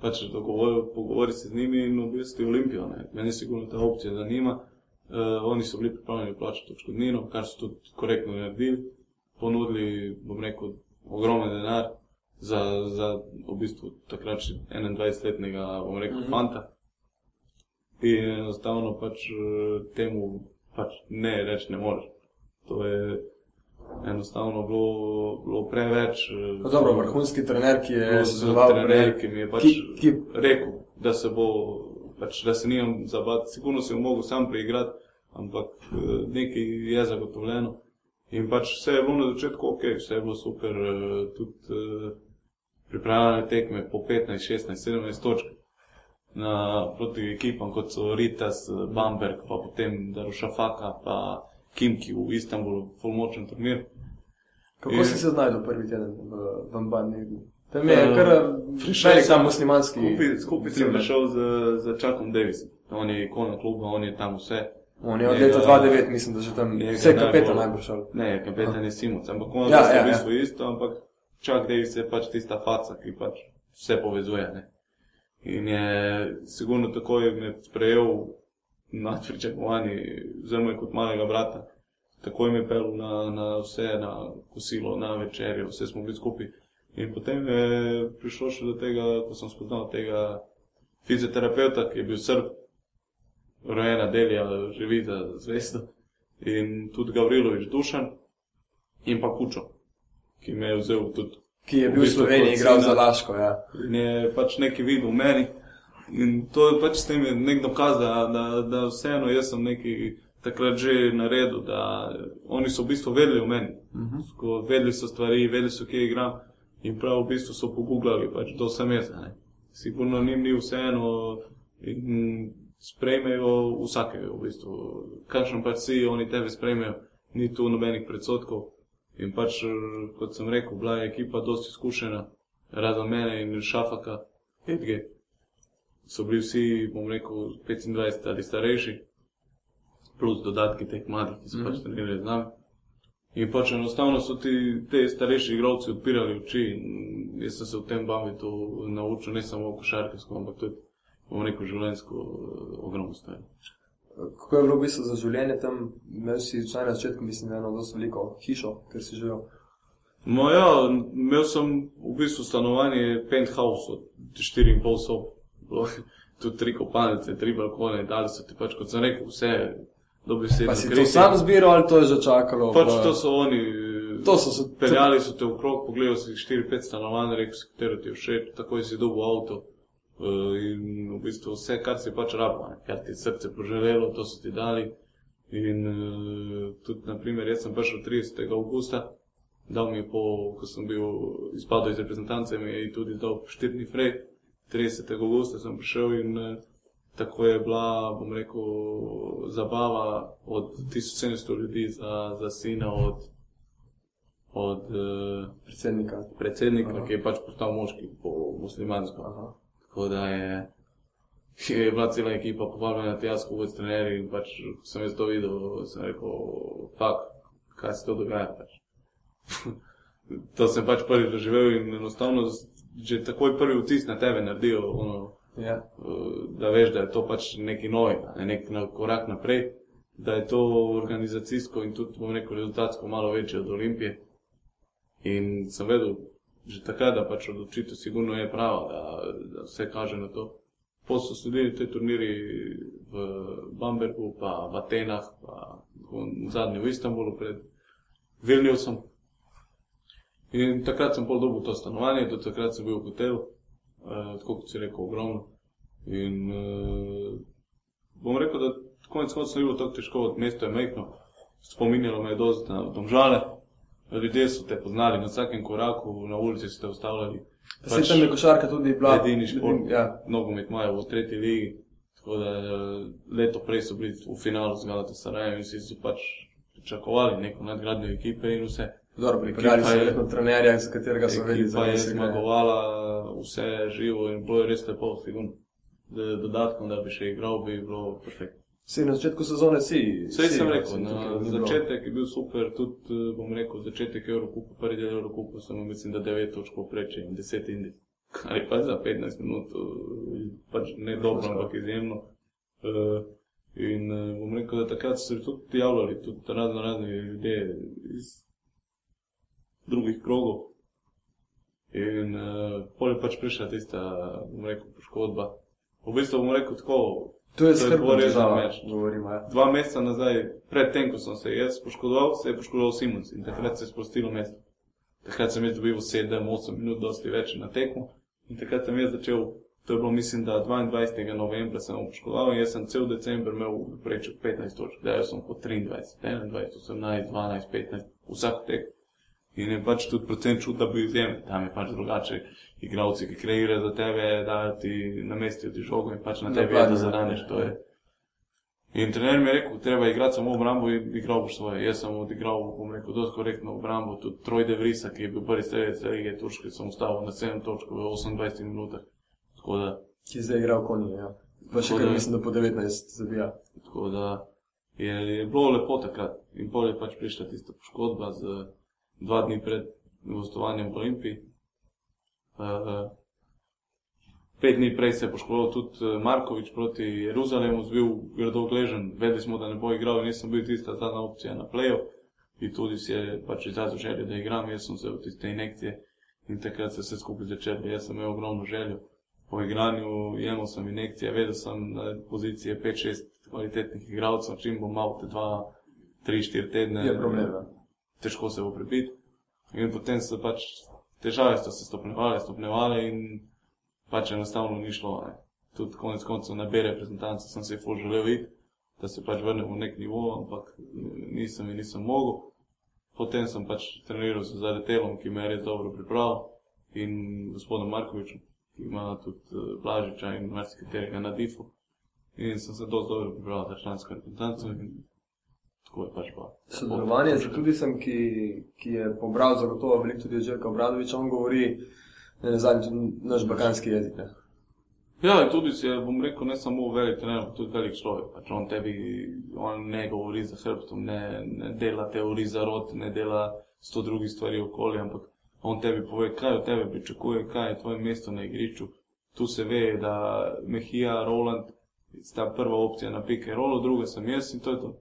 pač pogovori se z njimi in obvesti Olimpijo. Ne. Meni sigurno ta opcija zanima. Uh, oni so bili pripravljeni plačati odškodnino, kar so tudi korektno naredili. Ponudili, bom rekel, ogromen denar za, za v bistvu takrat še 21-letnega, bom rekel, mm -hmm. fanta. In enostavno pač uh, temu pač ne reči ne moreš. To je enostavno bilo, bilo preveč. No, dobro, vrhunski trener, ki je sodeloval pri tem, ki mi je pač ki, ki... rekel, da se bo, pač, da se nimam zabavati, sigurno se je mogel sam preigrati, ampak eh, nekaj je zagotovljeno. In pač vse je bilo na začetku ok, vse je bilo super, eh, tudi pripravljene tekme po 15, 16, 17 točk. Na, proti ekipam, kot so Ritas, Bamberg, pa potem Darušafaka, pa Kimki v Istanbulu, fulmočen turnir. Kako in... si se znašel prvi teden v, Mbani? Tam je kar velik sam muslimanski. Skupaj sem prišel z, z Čakom Davisom. On je ikona kluba, on je tam vse. On je od leta 2009, mislim, da že tam je vse kapetan najbolj šel. Ne, kapetan je Simons, ampak on ja, je ja, v bistvu ja. isto, ampak Čak Davis je pač tista faca, ki pač vse povezuje. Ne? In je sigurno takoj me sprejel nad pričakovanji, zelo je kot malega brata. Tako je pel na, na vse, na kosilo, na večerjo, vse smo bili skupaj. In potem je prišlo še do tega, ko sem spoznal tega fizioterapeuta, ki je bil srb, rojena delja, živita zvesto. In tudi Gavrilovič Dušan in pa Kučo, ki me je vzel tudi. Ki je bil v Sloveniji, igral za Laško. Ja. In je pač nekaj videl v meni. In to je pač s tem nek dokaz, da, da, da vseeno jaz sem nekaj takrat že naredil, da oni so v bistvu vedeli o meni. Uh mhm. -huh. Vedeli so stvari, vedeli so, kje igram in prav v bistvu so pogooglali, pač, kdo sem jaz. Ne. Sigurno njim ni vseeno in sprejmejo vsakega v bistvu. Kakšen pač si, oni tebe sprejmejo, ni tu nobenih predsotkov. In pač, kot sem rekel, bila je ekipa dosti izkušena, razen mene in šafaka, Edge so bili vsi, bom rekel, 25 ali starejši, plus dodatki teh mladih, ki so mm -hmm. pač mhm. trenirali z nami. In pač enostavno so ti te starejši igravci odpirali oči in jaz sem se v tem bavitu naučil ne samo košarkarsko, ampak tudi, bom rekel, življenjsko eh, ogromno stvari. Kako je bilo v bistvu za življenje tam, imel si vsaj na začetku, mislim, eno dosti veliko hišo, ker si živel? No ja, imel sem v bistvu stanovanje penthouse od 4,5 sob tudi tri kopalnice, tri balkone, dali so ti pač, kot sem rekel, vse dobesedno. Si to sam zbiral ali to je že čakalo? Pač pa... to so oni. To so se peljali, so te v krog, pogledali si 4-5 stanovanj, rekel si, katero ti je všeč, takoj si dobil avto. Uh, in v bistvu vse, kar si pač rabo, kar ti srce poželelo, to so ti dali. In uh, tudi, naprimer, jaz sem prišel 30. augusta, dal mi je po, ko sem bil izpadel iz reprezentance, mi je tudi dal 4 dni frej. 30. augusta sem prišel in uh, tako je bila, bom rekel, zabava od 1700 ljudi za, za sina od, od uh, predsednika, predsednika ki je pač postal moški po muslimansko. Aha. Tako da je, je bila cela ekipa povabljena na te jaz, kot trenerji in pač sem jaz to videl, sem rekel, fak, kaj se to dogaja. Pač. to sem pač prvi doživel in enostavno že takoj prvi vtis na tebe naredijo, ono, ja. uh, da veš, da je to pač nekaj novega, ne nek korak naprej, da je to organizacijsko in tudi, bom rekel, rezultatsko malo večje od Olimpije. In sem vedel že takrat, da pač odločitev sigurno je prava, da, da vse kaže na to. Potem so sledili te turniri v Bambergu, pa v Atenah, pa v zadnjem v Istanbulu pred Vilniusom. In takrat sem pol dobil to stanovanje, do takrat sem bil v hotelu, uh, tako kot si rekel, ogromno. In uh, bom rekel, da konec koncev ni bilo tako težko, od mesta je mehko, spominjalo me je dosti na domžale. Ljudje so te poznali na vsakem koraku, na ulici so te ustavljali. Pač se tam je košarka tudi bila. Edini šport, ja. nogomet imajo v tretji ligi. Tako da eh, leto prej so bili v finalu z Galata Sarajevo in si so pač pričakovali neko nadgradnjo ekipe in vse Dobro, pripeljali so verjetno trenerja, za katerega so vedeli, da je zmagovala vse živo in bilo je res lepo, sigurno. Dodatno, da bi še igral, bi bilo perfektno. Si na začetku sezone si. Vse sem rekel, na začetek je bil super, tudi bom rekel, začetek Evropupa, prvi del Evropupa, sem mislim, da 9 točk preče in 10 indi. Kar je pa za 15 minut, pač ne dobro, ampak izjemno. Uh, in bom rekel, da takrat so se tudi javljali, tudi razno razne ljudje iz drugih krogov. In uh, pol je pač prišla tista, bom rekel, poškodba. V bistvu bom rekel tako. To je skrbno, za meč. Ja. Dva meseca nazaj, predtem, ko sem se jaz poškodoval, se je poškodoval Simons in takrat se je sprostilo mesto. Takrat sem jaz dobil 7-8 minut, dosti več na tekmo. In takrat sem jaz začel, to je bilo mislim, da 22. novembra sem poškodoval in jaz sem cel decembr imel prečo 15 točk, da sem po 23, 21, 18, 12, 15, vsak tek. In je pač tudi predvsem čut, da bi izjemen. Tam je pač drugače. Igravci, ki kreirajo za tebe, da ti namestijo ti žogo in pač na tebi je, da zadaneš. In trener mi je rekel, treba igrati samo v obrambo in igral boš svoje. Jaz sem odigral, bom rekel, dosti korektno v obrambo. Tudi Trojde Vrisa, ki je bil prvi strelec lige Turške, sem ustavil na 7 točk v 28 minutah. Da, ki zdaj igral konji, ja. Pa še kar mislim, da po 19 zabija. Tako da je, je bilo lepo takrat. In pol je pač prišla tista poškodba z dva dni pred gostovanjem v Olimpiji. Uh, pet dni prej se je poškodoval tudi eh, Markovič proti Jeruzalemu, zbil grdo gležen, vedeli smo, da ne bo igral in nisem bil tista zadnja opcija na plejo. In tudi si je pač izrazil željo, da igram, jaz sem se v tiste injekcije in takrat se vse skupaj začelo. Jaz sem imel ogromno željo. Po igranju jemal sem injekcije, vedel sem na pozicije 5-6 kvalitetnih igralcev, čim bom mal te 2-3-4 tedne. Je problem. Težko se bo prebiti. In potem so pač težave so se stopnevale, stopnevale in pač enostavno ni šlo. Ne. Tudi konec koncev na B reprezentanci sem se full želel videti, da se pač vrnem v nek nivo, ampak nisem in nisem mogel. Potem sem pač treniral z Zaretelom, ki me je res dobro pripravil in gospodom Markovičem, ki ima tudi uh, Blažiča in marsikaterega na difu. In sem se dosti dobro pripravil za člansko reprezentanco in tako je pač pa. Sodelovanje z ljudem, ki, ki je pobral zagotovo veliko tudi od Željka Obradoviča, on govori ne zadnji tudi naš balkanski jezik. Ne? Ja, tudi si je, bom rekel, ne samo velik trener, tudi velik človek. Pač on tebi, on ne govori za hrbtom, ne, ne dela teorij za rod, ne dela sto drugih stvari okoli, ampak on tebi pove, kaj od tebe pričakuje, kaj je tvoje mesto na igrišču. Tu se ve, da Mehija, Roland, sta prva opcija na pike, Rolo, druga sem jaz in to je to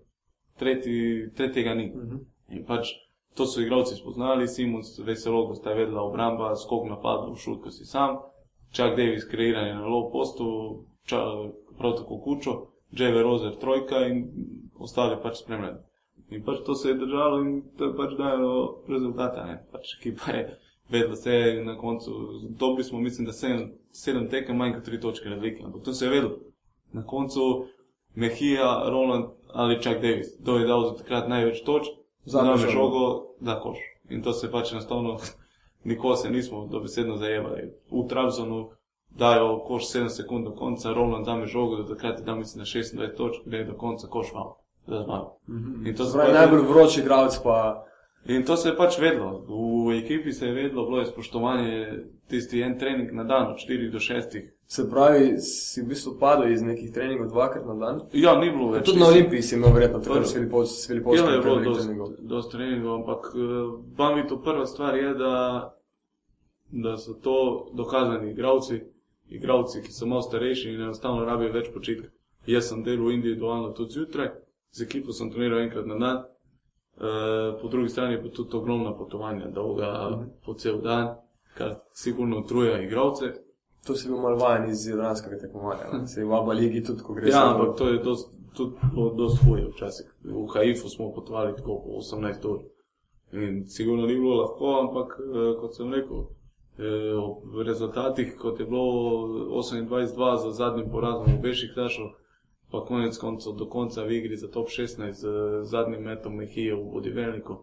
tretji, tretjega ni. Uh mhm. -huh. In pač to so igralci spoznali, Simons, veselo, ko sta vedela obramba, skok napadov, šut, ko si sam, čak Davis, kreiranje na low postu, čak, prav tako kučo, Jeve Rozer, trojka in ostali pač spremljali. In pač to se je držalo in to je pač dajalo rezultate. Pač ekipa je vedela se na koncu, dobri smo, mislim, da sedem, sedem tekem, manj kot tri točke razlike, ampak to se je vedelo. Na koncu Mehija, Roland, ali Chuck Davis. Kdo je dal za takrat največ točk, za nami žogo, da koš. In to se pač enostavno, nikoli se nismo dobesedno zajemali. V Trabzonu dajo koš 7 sekund do konca, rovno da mi žogo, da takrat da mislim na 26 točk, gre do konca koš malo. Mhm. In to je najbolj vroči igralec pa. In to se je pač vedlo. V ekipi se je vedlo, bilo je spoštovanje tisti en trening na dan, od 4 do 6. Se pravi, si v bistvu padel iz nekih treningov dvakrat na dan? Ja, ni bilo več. Tudi na Olimpiji si imel verjetno tako, da si bili polski. Ja, je bilo dosti, dosti treningov, ampak vam uh, to prva stvar je, da, da so to dokazani igravci, igravci, ki so malo starejši in enostavno rabijo več počitka. Jaz sem delal individualno tudi zjutraj, z ekipo sem treniral enkrat na dan. Eh, po drugi strani pa tudi ogromna potovanja, dolga mhm. po cel dan, kar sigurno utruja igralce. To si bil malo vajen iz Jadranskega tekmovanja, se je v Abba Ligi tudi, ko greš. Ja, ampak to je dost, tudi dosti huje včasih. V Haifu smo potovali tako po 18 ur. In sigurno ni bilo lahko, ampak eh, kot sem rekel, eh, v rezultatih, kot je bilo 28-2 za zadnjim porazom v Beših Tašov, pa konec koncev do konca v igri za top 16 z zadnjim metom Mehije v Bodivelniku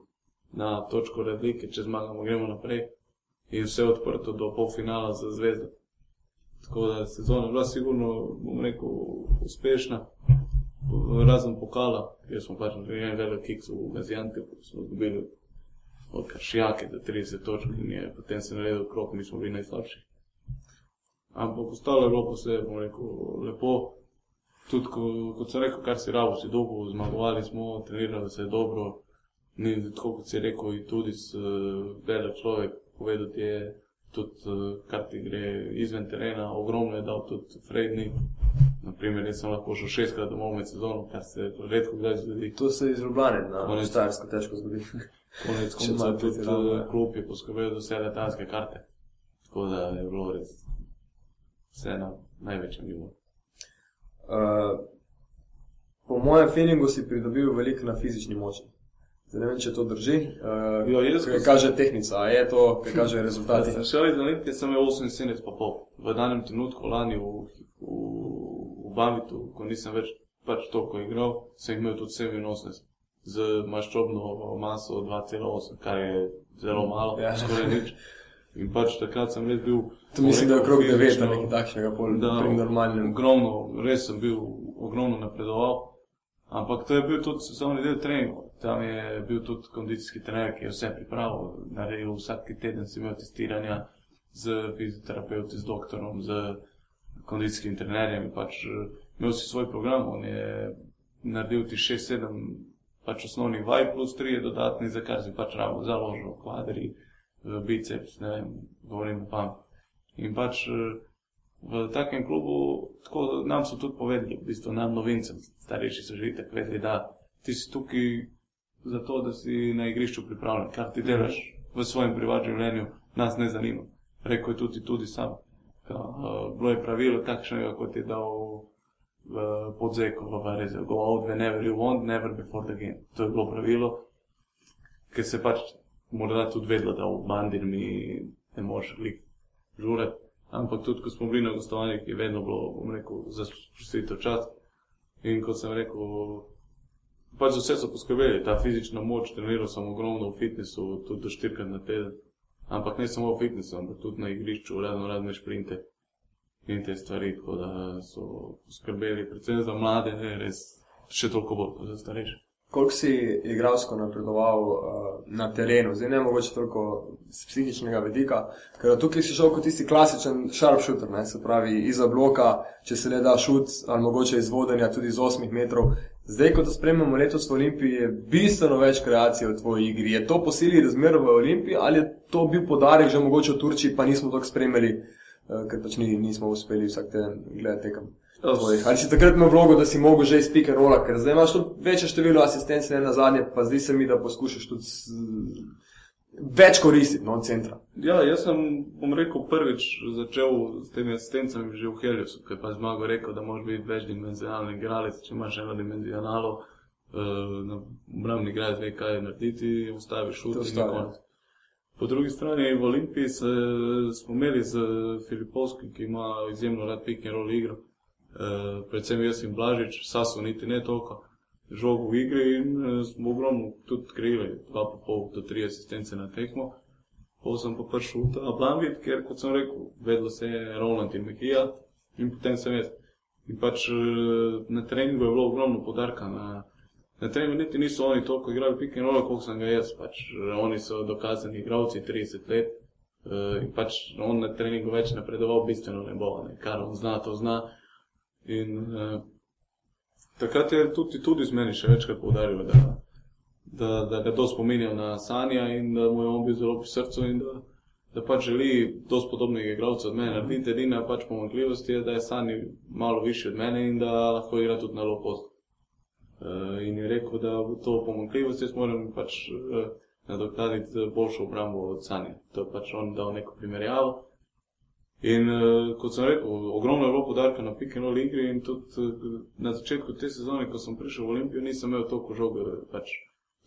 na točko razlike, če zmagamo, gremo naprej in vse odprto do polfinala za zvezdo. Tako da sezona je bila sigurno, bom rekel, uspešna, razen pokala, kjer smo pač naredili en velik kiks v Gazijante, ko smo dobili od Kašijake do 30 točk in je potem se naredil krok, mi smo bili najslabši. Ampak ostalo je bilo pa vse, bom rekel, lepo. Tudi, ko, kot sem rekel, kar si rabo, si dolgo zmagovali smo, trenirali se dobro. Ni tako, kot si rekel, in tudi s velik človek povedati je tudi, kar ti gre izven terena, ogromno je dal tudi Fredni. Naprimer, jaz sem lahko šel šestkrat domov med sezono, kar se redko kdaj zgodi. To se je izrobljeno, na Konec. Štajersko težko zgodi. Konec konca tudi ja. klub je poskrbel za vse letalske karte. Tako da je bilo res vse na največjem nivoju. Uh, po mojem feelingu si pridobil veliko na fizični moči. Zdaj ne vem, če to drži. Uh, Ja, jaz, kaj kaže tehnica, a je to, kaj kaže rezultati. sem šel iz Olimpije, sem imel 78 pa pol. V danem trenutku lani v, v, v Bamitu, ko nisem več pač toliko igral, sem imel tudi 87 z maščobno maso 2,8, kar je zelo malo, ja. skoraj nič. In pač takrat sem res bil. To mislim, da je okrog 9 fizično- ali nekaj takšnega, pol Da, pri normalnem. Ogromno, res sem bil ogromno napredoval. Ampak to je bil tudi sezonski del treningov. Tam je bil tudi kondicijski trener, ki je vse pripravil. Naredil vsak teden si imel testiranja z fizioterapeuti, z doktorom, z kondicijskim trenerjem. Pač, imel si svoj program, on je naredil ti 6-7 pač osnovnih vaj, plus 3 dodatni, za kar si pač rabo založil, kvadri, biceps, ne vem, govorim pa. In pač eh, v takem klubu, tako nam so tudi povedali, v bistvu nam novincem, starejši so že itak vedeli, da ti si tukaj zato, da si na igrišču pripravljen, kar ti delaš v svojem privatnem življenju, nas ne zanima. Rekl je tudi, tudi sam. Ka, uh, bilo je pravilo takšnega, kot je dal uh, podzeko v Vareze. Go out whenever you want, never before the game. To je bilo pravilo, ker se pač morda tudi vedelo, da v bandir mi ne moreš lik žurati. Ampak tudi, ko smo bili na gostovanjih, je vedno bilo, bom rekel, za sprostitev čas. In kot sem rekel, pač vse so poskrbeli, ta fizična moč, treniral sem ogromno v fitnessu, tudi do štirikrat na teden. Ampak ne samo v fitnessu, ampak tudi na igrišču, razno razne šprinte in te stvari, tako da so poskrbeli, predvsem za mlade, ne, res še toliko bolj kot za starejše. Koliko si igralsko napredoval uh, na terenu, zdaj ne mogoče toliko z psihičnega vidika, ker tukaj si šel kot tisti klasičen sharpshooter, ne, se pravi iza bloka, če se le da šut ali mogoče iz vodenja tudi z 8 metrov. Zdaj, ko to spremljamo letos v Olimpiji, je bistveno več kreacije v tvoji igri. Je to po sili razmer v Olimpiji ali je to bil podarek že mogoče v Turčiji, pa nismo tako spremljali, uh, ker pač ni, nismo uspeli vsak teden gledati tekem. Tvojih. Ali si takrat imel vlogo, da si mogel že iz pika rola, ker zdaj imaš tudi večje število asistenc, ne na zadnje, pa zdi se mi, da poskušaš tudi s, več koristiti no, centra. Ja, jaz sem, bom rekel, prvič začel s temi asistencami že v Heliosu, ker pa zmago rekel, da moraš biti večdimenzionalni igralec, če imaš eno dimenzionalo, uh, obrambni igralec ve, kaj narediti, ustaviš šut in na ja. konec. Po drugi strani v Olimpiji se, smo imeli z Filipovskim, ki ima izjemno rad pick and roll igro. Uh, predvsem jaz in Blažič, Saso niti ne toliko žogo v igri in uh, smo ogromno tudi kreirali, 2,5 do 3 asistence na tekmo. Potem sem pa prišel v ta Blanvit, ker kot sem rekel, vedlo se je Roland in Mekija in potem sem jaz. In pač eh, na treningu je bilo ogromno podarka. Na, na treningu niti niso oni toliko igrali pick and roll, koliko sem ga jaz. Pač, oni so dokazani igralci 30 let. Uh, in pač on na treningu več napredoval, bistveno ne bo, ne. kar on zna, to zna. In uh, takrat je tudi, tudi z meni še večkrat poudaril, da, da, da ga to spominja na Sanja in da mu je on bil zelo pri srcu in da, da pač želi dosti podobnega igralca od mene narediti. Edina pač pomanjkljivost je, da je Sanji malo višji od mene in da lahko igra tudi na low post. Uh, in je rekel, da v to pomanjkljivost jaz moram pač uh, nadoknaditi boljšo obrambo od Sanja. To je pač on dal neko primerjavo. In uh, kot sem rekel, ogromno je bilo podarka na pick and roll igri in tudi uh, na začetku te sezone, ko sem prišel v Olimpijo, nisem imel toliko žoge, pač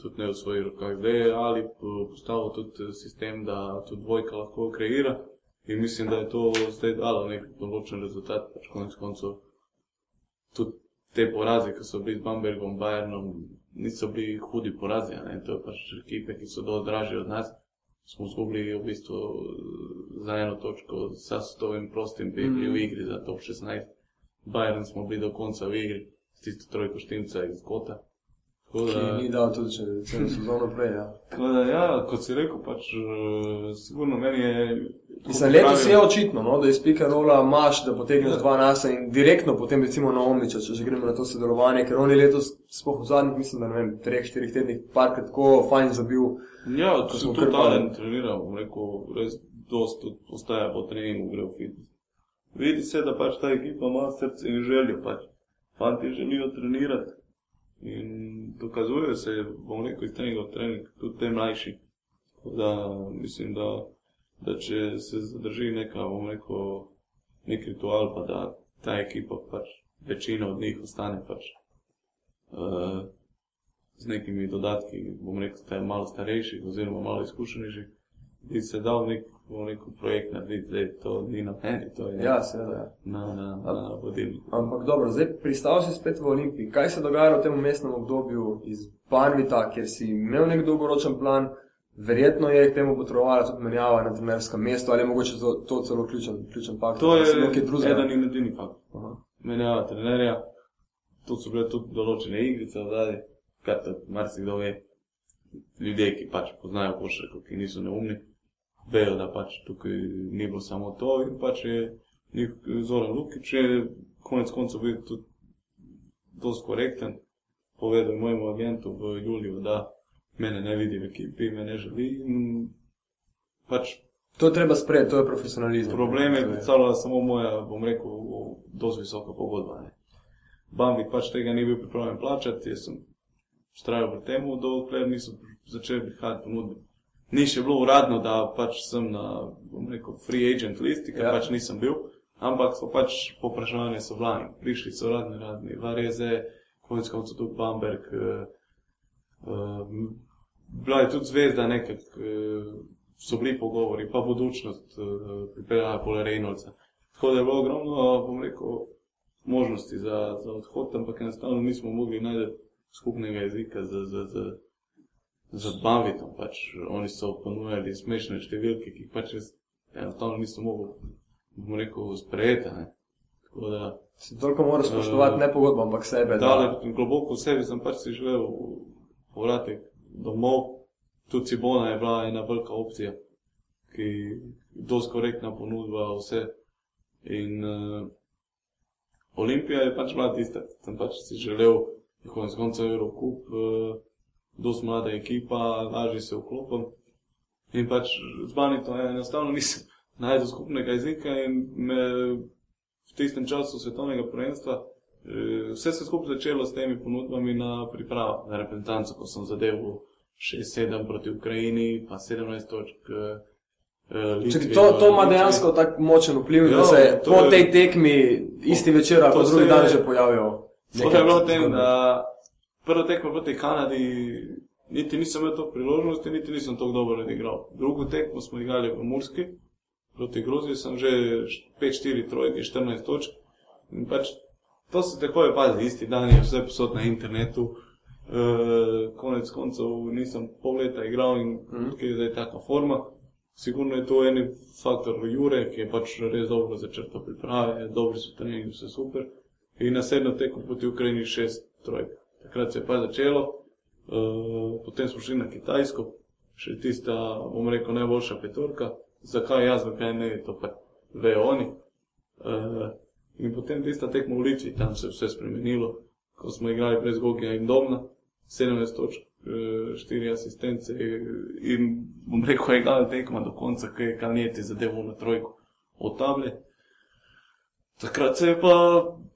tudi ne v svojih rokah. Zdaj je Ali postavil tudi eh, sistem, da tudi dvojka lahko kreira in mislim, da je to zdaj dalo nek določen rezultat, pač konec koncev. Tudi te poraze, ki so bili z Bambergom, Bayernom, niso bili hudi porazi, ne? to je pač ekipe, ki so dosti dražje od nas smo izgubili v bistvu za eno točko, s Sastovim prostim bili Mhm. mm. v igri za top 16. Bayern smo bili do konca v igri, s tisto trojko štimca iz Kota. Tako da, ni dal tudi če celo sezono prej. Ja. tako da, ja, kot si rekel, pač, uh, sigurno meni je. Mislim, letos je očitno, no, da iz pika rola imaš, da potegneš Ja. dva nasa in direktno potem recimo na Omniča, če že gremo na to sodelovanje, ker on je letos, sploh v zadnjih, mislim, da ne vem, treh, štirih tednih, parkrat tako fajn zabil. Ja, smo sem tudi talent treniral, bom rekel, res dost tudi ostaja po treningu, gre v fitness. Vidi se, da pač ta ekipa ima srce in željo, pač. Fanti želijo trenirati in dokazujejo se, bom rekel, iz treninga v trening, tudi te mlajši. Da mislim, da, da če se zadrži neka, bom rekel, nek ritual, pa da ta ekipa pač večina od njih ostane pač. Uh, z nekimi dodatki, bom rekel, da je malo starejših, oziroma malo izkušenejših, bi se dal nek, rekel, projekt narediti, da to ni na meni, to je Ja, seveda. Na, na, na vodilniku. Ampak dobro, zdaj pristal si spet v Olimpiji. Kaj se dogaja v tem mestnem obdobju iz Banvita, kjer si imel nek dolgoročen plan, verjetno je k temu potrebovala tudi menjava na trenerskem mestu, ali je mogoče to, to celo ključen, ključen faktor? To je eden in edini fakt. Aha. Menjava trenerja, tu so bile tudi določene igrice v zadnji, kar to marsikdo ve. Ljudje, ki pač poznajo košarko, ki niso neumni, vejo, da pač tukaj ni bilo samo to in pač je njih Zoran Lukič je konec koncev bil tudi dosti korekten. Povedal je mojemu agentu v Juliju, da mene ne vidi v ekipi, me ne želi in pač To je treba sprejeti, to je profesionalizem. Problem je To predstavljala samo moja, bom rekel, dosti visoka pogodba. Ne. Bambi pač tega ni bil pripravljen plačati, jaz sem vztrajal pri tem, dokler niso začeli prihajati ponudbe. Ni še bilo uradno, da pač sem na, bom rekel, free agent listi, ker Ja. pač nisem bil, ampak so pač popraševanje so vlani. Prišli so radni, radni, Vareze, konec koncev tudi Bamberg. Uh, uh, bila je tudi zvezda nekak, uh, so bili pogovori, pa budučnost uh, pripeljala pole Reynoldsa. Tako da je bilo ogromno, bom rekel, možnosti za, za odhod, ampak enostavno nismo mogli najti skupnega jezika z, z, z, z Bavitom. Pač oni so ponujali smešne številke, ki jih pač enostavno nisem mogel, bom rekel, sprejeti. ne. Tako da Se toliko moraš spoštovati Eh, ne pogodbo, ampak sebe. da- Daleč, globoko v sebi sem pač si želel povratek domov. Tudi Cibona je bila ena velika opcija, ki je dosti korektna ponudba, vse. In uh, Olimpija je pač bila tista, sem pač si želel, konec koncev Eurocup, uh, dosti mlada ekipa, lažje se vklopim. In pač z Banitom enostavno nisem najdel skupnega jezika in me v tistem času svetovnega prvenstva Eh, Vse se je skupaj začelo s temi ponudbami na pripravo, na reprezentanco, ko sem zadeval 6-7 proti Ukrajini, pa 17 točk. eh, eh, Litvi Čakaj, to, to ima dejansko tako močen vpliv, da Ja, se to po je- tej tekmi isti večer ali to pa drugi dan že pojavijo. To je bilo v tem, da prvo tekmo proti Kanadi, niti nisem imel to priložnosti, niti nisem tako dobro odigral. Drugo tekmo smo igrali v Murski, proti Gruziji sem že 5-4 trojke, 14 točk. In pač to se takoj opazi, isti dan je vse posod na internetu. E, konec koncev nisem pol leta igral in Mhm. tukaj je zdaj taka forma. Sigurno je to en faktor Jure, ki je pač res dobro začrtal priprave, dobri so treningi, vse super. In naslednjo tekmo proti Ukrajini šest trojk. Takrat se je pa začelo, uh, potem smo šli na Kitajsko, še tista, bom rekel, najboljša petorka. Zakaj jaz, zakaj ne, to pa vejo oni. Uh, in potem tista tekma v Litvi, tam se je vse spremenilo, ko smo igrali brez Gogija in Domna, 17 točk, 4 asistence in bom rekel, je gala tekma do konca, ki je Kalnijeti zadeval na trojko od table. Takrat se je pa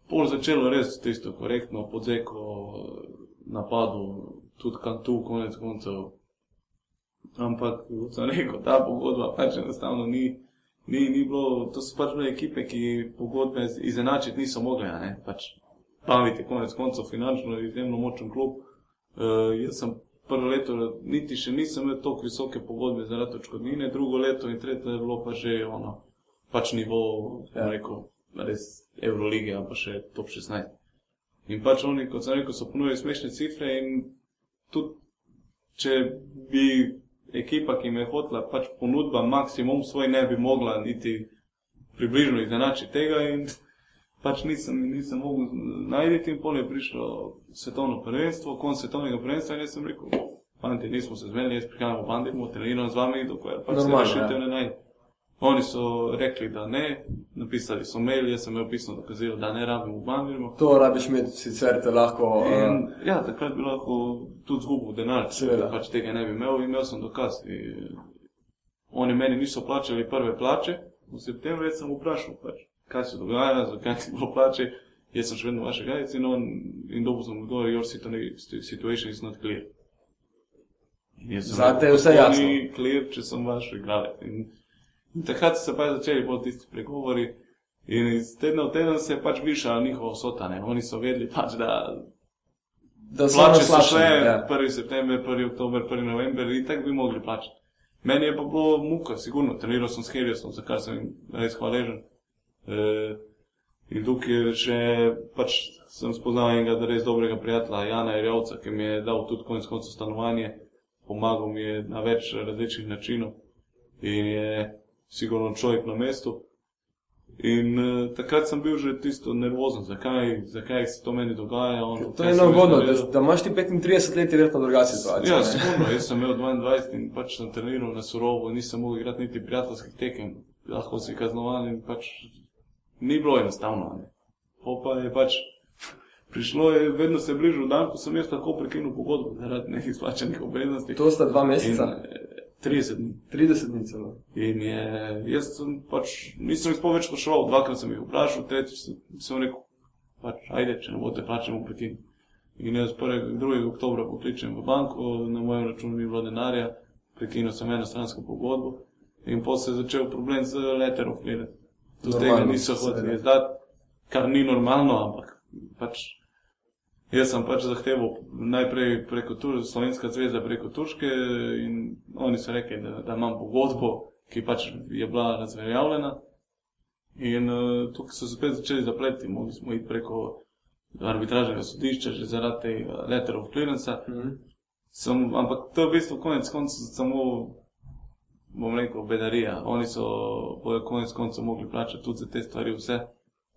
pol začelo res tisto korektno, podzeko napadu, tudi kantu, konec koncev. Ampak, kot sem rekel, ta pogodba pač enostavno ni, ni, ni bilo, to so pač bile ekipe, ki pogodbe izenačiti niso mogle, ne, pač paviti konec koncev finančno izjemno močen klub. Uh, jaz sem prvo leto, niti še nisem imel tako visoke pogodbe zaradi očkodnine, drugo leto in tretje je bilo pa že ono, pač nivo. Ja. rekel, res Eurolige, ali pa še top 16. In pač oni, kot sem rekel, so ponudili smešne cifre in tudi, če bi ekipa, ki me je hotela, pač ponudba maksimum svoj ne bi mogla niti približno izenačiti tega in pač nisem, nisem mogel najti in pol je prišlo svetovno prvenstvo, konc svetovnega prvenstva in jaz sem rekel, fanti, nismo se zmenili, jaz prihajam v bandi, bomo trenirali z vami, dokler pač se Normalno, rešite ja. ne najde. Oni so rekli, da ne, napisali so mail, jaz sem imel pisno dokazilo, da ne rabim v bandirmo. To rabiš imeti, sicer te lahko. In, Uh, ja, takrat bi lahko tudi zgubil denar, Seveda. pač tega ne bi imel, imel sem dokaz. In oni meni niso plačali prve plače, v septembru jaz sem vprašal, pač, kaj se dogaja, zakaj ti bilo plače, jaz sem še vedno vaše gajec in, on, in dobil sem odgovor, your situ- situation is not clear. Zate je vse "Kako jasno." Ni clear, če sem vaš igralec. In, takrat so se pa začeli bolj tisti pregovori. In iz tedna v teden se je pač višala njihova vsota. Ne? Oni so vedeli, pač, da da so plače na so šle ja. 1. september, 1. oktober, 1. november in tako bi mogli plačati. Meni je pa bilo muka, sigurno, treniral sem s Heliosom, za kar sem jim res hvaležen. E, in tukaj še, pač sem spoznal enega res dobrega prijatelja, Jana Irjavca, ki mi je dal tudi konec konca stanovanje, pomagal mi je na več različnih načinov in je sigurno človek na mestu. In uh, takrat sem bil že tisto nervozen, zakaj, zakaj se to meni dogaja. On, To je neugodno, da, da imaš ti 35 let, je verjetno drugačna situacija. Ja, sigurno, jaz sem imel 22 in pač sem treniral na surovo, nisem mogel igrati niti prijateljskih tekem, lahko si kaznovan in pač ni bilo enostavno. Ne. Po pa je pač prišlo, je, vedno se je bližal dan, ko sem jaz tako prekinil pogodbo zaradi nekih izplačanih obveznosti. To sta dva In, meseca, eh, 30 dni. 30 dni celo. In je, jaz sem pač, nisem jih sploh več spraševal, dvakrat sem jih vprašal, tretjič sem, sem rekel, pač, ajde, če ne boste plačali, bomo prekinili. In jaz 1. 2. oktobra pokličem v banko, na mojem računu ni bilo denarja, prekinil sem enostransko pogodbo in potem se je začel problem z letter of clearance. Do tega niso hoteli izdati, kar ni normalno, ampak pač Jaz sem pač zahteval najprej preko Tur Slovenska zveza, preko Turške in oni so rekli, da, da imam pogodbo, ki pač je bila razveljavljena. In uh, tukaj so se spet začeli zapleti, mogli smo iti preko arbitražnega sodišča, že zaradi tega letter of clearance. Mhm. Sem, ampak to je v bistvu konec koncev samo, bom rekel, bedarija. Oni so bojo konec koncev mogli plačati tudi za te stvari vse.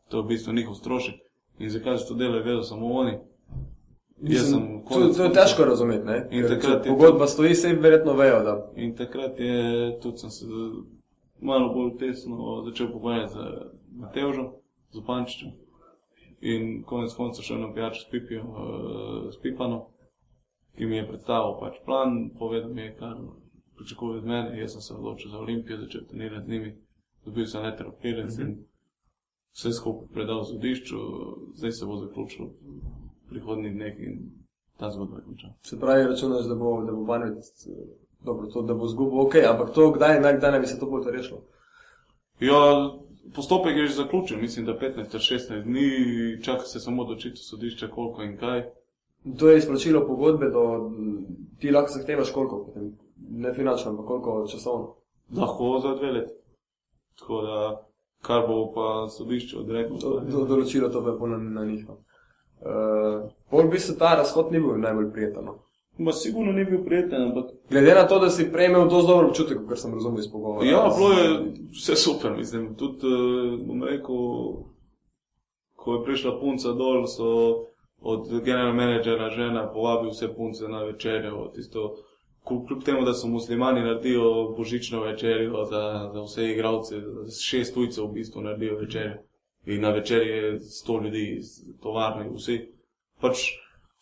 To je v bistvu njihov strošek. In zakaj so to delali, vedo samo oni. Mislim, to, to je težko razumeti, ne? In Ker takrat je pogodba stoji, se verjetno vejo, da In takrat je tudi sem se malo bolj tesno začel pogovarjati z Mateožem, z Pančičem. In konec konca šel na pijačo s Pipijo, eh, s Pipano, ki mi je predstavil pač plan, povedal mi je, kar pričakuje od mene. Jaz sem se odločil za Olimpijo, začel trenirati z njimi, dobil sem letter of clearance in vse skupaj predal sodišču, zdaj se bo zaključilo v prihodnjih dneh in ta zgodba je končana. se pravi, računaš, da bo, da bo Banvit, dobro, to, da bo zgubil, ok, ampak to, kdaj, naj, kdaj naj bi se to bolj rešilo? Ja, postopek je že zaključen, mislim, da 15-16 dni, čaka se samo odločitev sodišča, koliko in kaj. To je izplačilo pogodbe, do, ti lahko zahtevaš koliko, potem, ne finančno, ampak koliko časovno. Lahko za dve leti. Tako da, kar bo pa sodišče odreklo. Do, do, določilo to pa je polno na njih. Uh, pol bi se ta razhod ni bil najbolj prijeten. No. Ma sigurno ni bil prijeten, ampak. Glede na to, da si prej imel dosti dober občutek, kar sem razumel iz pogovora. Ja, bilo je vse super, mislim. Tudi, eh, bom rekel, ko je prišla punca dol, so od general menedžera žena povabili vse punce na večerjo. Tisto, kljub temu, da so muslimani naredijo božično večerjo za, za vse igralce, šest tujcev v bistvu naredijo večerjo. In na večerji je sto ljudi iz tovarne, vsi. Pač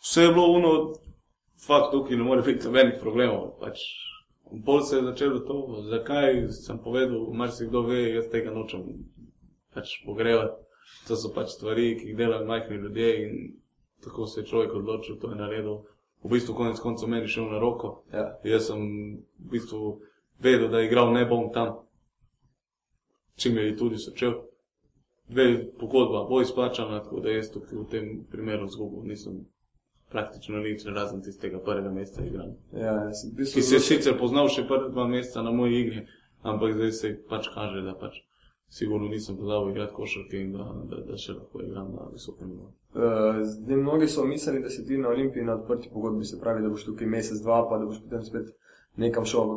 vse je bilo uno, fakt tukaj ne more biti nobenih problemov. Pač Bolj se je začelo to, zakaj sem povedal, marsikdo ve, jaz tega nočem pač pogrevati. To so pač stvari, ki jih delajo majhni ljudje in tako se je človek odločil, to je naredil. V bistvu konec koncev meni šel na roko. Ja. Jaz sem v bistvu vedel, da igral ne bom tam. Čim je tudi začel. Dve pogodba bo izplačana, tako da jaz tukaj v tem primeru zgubil nisem praktično nič, razen tistega prvega meseca igral. Ja, v bistvu Ki se je sicer poznal še prva dva meseca na moji igri, ampak zdaj se pač kaže, da pač sigurno nisem pozabil igrati košarke in da, da, da še lahko igram na visokem nivoju. Uh, zdaj, mnogi so mislili, da si ti na Olimpiji na odprti pogodbi, se pravi, da boš tukaj mesec, dva, pa da boš potem spet nekam šel.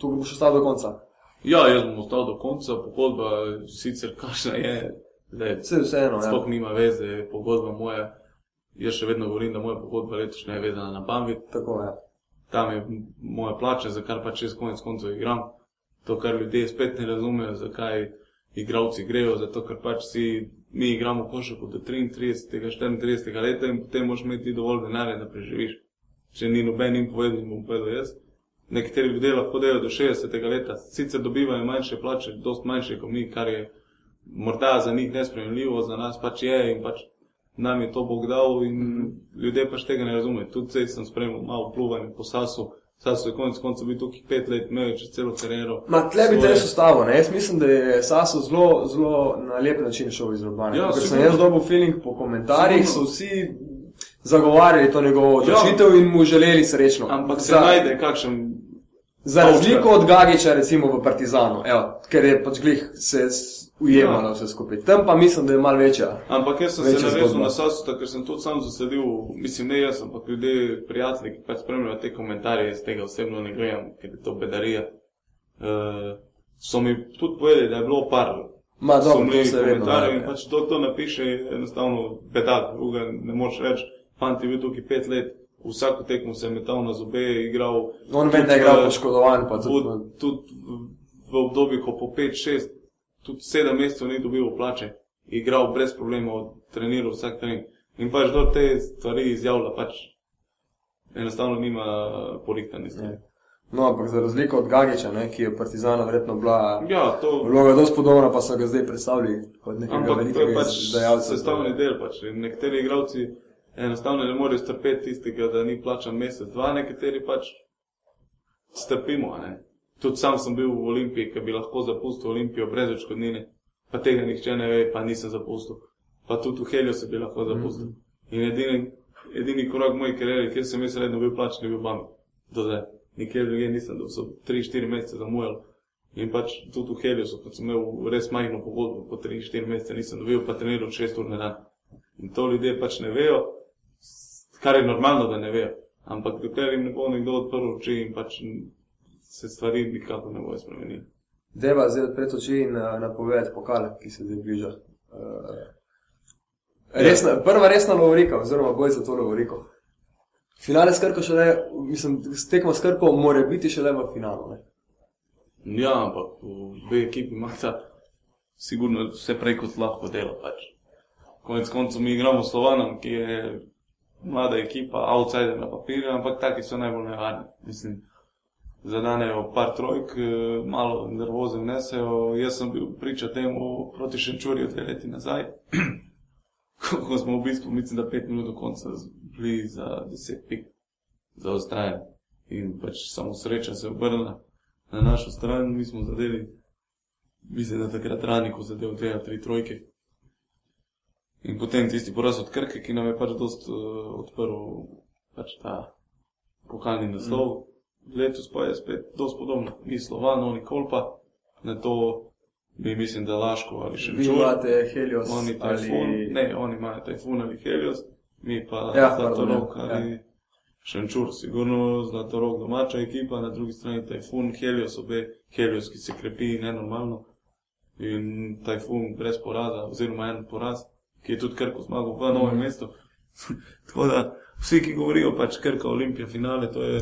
Tukaj boš ostal do konca. Ja, jaz bom ostal do konca, pogodba sicer kakšna je, Zdaj, Vse vseeno. Ja. sploh nima veze, pogodba moja. Jaz še vedno govorim, da moja pogodba letošnja je vezana na Banvit. Tako je. tam je moja plača, za kar pač jaz konec koncev igram. To, kar ljudje spet ne razumejo, zakaj igravci grejo, zato ker pač si mi igramo košarko do 33, 34 leta in potem moraš imeti dovolj denarja, da preživiš. Če ni noben jim povedal, jim bom povedal jaz. Nekateri ljudje lahko delajo do 60 leta, sicer dobivajo manjše plače, dost manjše kot mi, kar je morda za njih nespremljivo, za nas pač je in pač nam je to Bog dal in ljudje pač tega ne razumejo. Tudi zdaj sem spremljal malo pluvanje po Sasu. Sasu je konec koncev bil tukaj pet let, imel je čez celo kariero. Ma, tle bi te Svoje- res ustavil. Ne? Jaz mislim, da je Saso zelo, zelo na lep način šel iz Ljubljana. Ja, Ker sem jaz dobil feeling po komentarjih, Sigurno. so vsi zagovarjali to njegovo odločitev in mu želeli srečno. Ampak se za, najde kakšen. Za razliko od Gagiča, recimo v Partizanu, evo, ker je pač glih se ujemalo Ja. vse skupaj. Tam pa mislim, da je mal večja. Ampak jaz sem Večja se navezal na Sasu, ker sem tudi sam zasledil, mislim, ne jaz, ampak ljudje, prijatelji, ki pač spremljajo te komentarje, jaz tega osebno ne gledam, ker je to bedarija. Uh, so mi tudi povedali, da je bilo par Ma, dobro, to se vedno. komentarjev in da, pač to, to napiše enostavno bedak, druga ne moreš reči. Fant je bil tukaj pet let, vsako tekmo se je metal na zobe, igral. On vem, da je igral poškodovan, pa tudi. Tudi, tudi v- obdobju, ko po 5-6, tudi 7 mesecev ni dobil plače, igral brez problemov, treniral vsak trening. In pač do te stvari izjavlja, pač enostavno nima porihtane stvari. No, ampak za razliko od Gagiča, ne, ki je v Partizanu verjetno bila Ja, to, vloga dosti podobna, pa so ga zdaj predstavili kot nekega to velikega je pač izdajalca. sestavni del. Pač. Nekateri igravci enostavno ne morejo strpeti tistega, da ni plačan mesec, dva, nekateri pač strpimo. a Ne? Tudi sam sem bil v Olimpiji, ki bi lahko zapustil Olimpijo brez odškodnine, pa tega nihče ne ve, pa nisem zapustil. Pa tudi v Helju se bi lahko zapustil. Mm -hmm. In edini, edini korak v moji karieri, kjer sem jaz redno bil plačen, je bil bank. Do zdaj. Nikjer drugje nisem, da so 3-4 mesece zamujali. In pač tudi v Helju, ko sem imel res majhno pogodbo, po 3-4 mesece nisem dobil, pa treniral 6 ur na dan. In to ljudje pač ne vejo, kar je normalno, da ne vejo. Ampak dokler jim ne bo nekdo odprl oči in pač se stvari nikakor ne bojo spremenili. Deva zdaj odpreti oči in uh, napovedati pokal, ki se zdaj bliža. Uh, resna, prva resna lovorika, oziroma boj za to lovoriko. Finale skrko še le, mislim, tekmo skrko mora biti še le v finalu. Ne? Ja, ampak obe ekipi imata sigurno vse prej kot lahko delo. Pač. Konec koncev mi igramo s Slovanom, ki je mlada ekipa, outsider na papirju, ampak taki so najbolj nevarni. Mislim, zadanejo par trojk, eh, malo nervoze vnesejo. Jaz sem bil priča temu proti Šenčurju dve leti nazaj, ko ko smo v bistvu, mislim, da pet minut do konca bili za deset pik zaostajali. In pač samo sreča se obrnila na našo stran, mi smo zadeli, mislim, da takrat Raniku zadev dve ali tri trojke. In potem tisti poraz od Krke, ki nam je pač dost uh, odprl pač ta pokalni naslov. Mm. Letos pa je spet dost podobno. Mi Slovan, oni Kolpa, na to bi mislim, da Laško ali še Vi imate Helios Oni tajfun, ali ne, oni imajo tajfun ali Helios, mi pa Ja, Zlatorog pardon, ja, ali Šenčur, sigurno Zlatorog domača ekipa, na drugi strani tajfun, Helios, obe Helios, ki se krepi nenormalno. In tajfun brez poraza, oziroma en poraz, ki je tudi Krko zmagal v novem Mhm. mestu. Tako da vsi, ki govorijo pač Krka Olimpija finale, to je,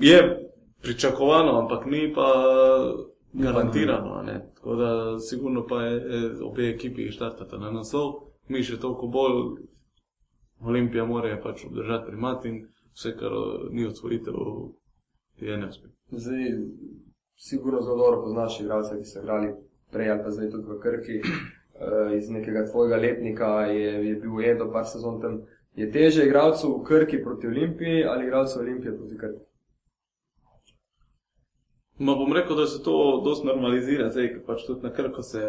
je pričakovano, ampak ni pa garantirano. Ne? Tako da sigurno pa je, je obe ekipi štartata na naslov, mi še toliko bolj. Olimpija mora pač obdržati primat in vse, kar ni osvojitev, je neuspeh. zdaj sigurno zelo dobro poznaš igralce, ki so igrali prej ali pa zdaj tudi v Krki. Uh, iz nekega tvojega letnika je, je bil Edo par sezon tam. Je teže igralcu v Krki proti Olimpiji ali igralcu Olimpije proti Krki? Ma bom rekel, da se to dosti normalizira, zdaj, ker pač tudi na krko se,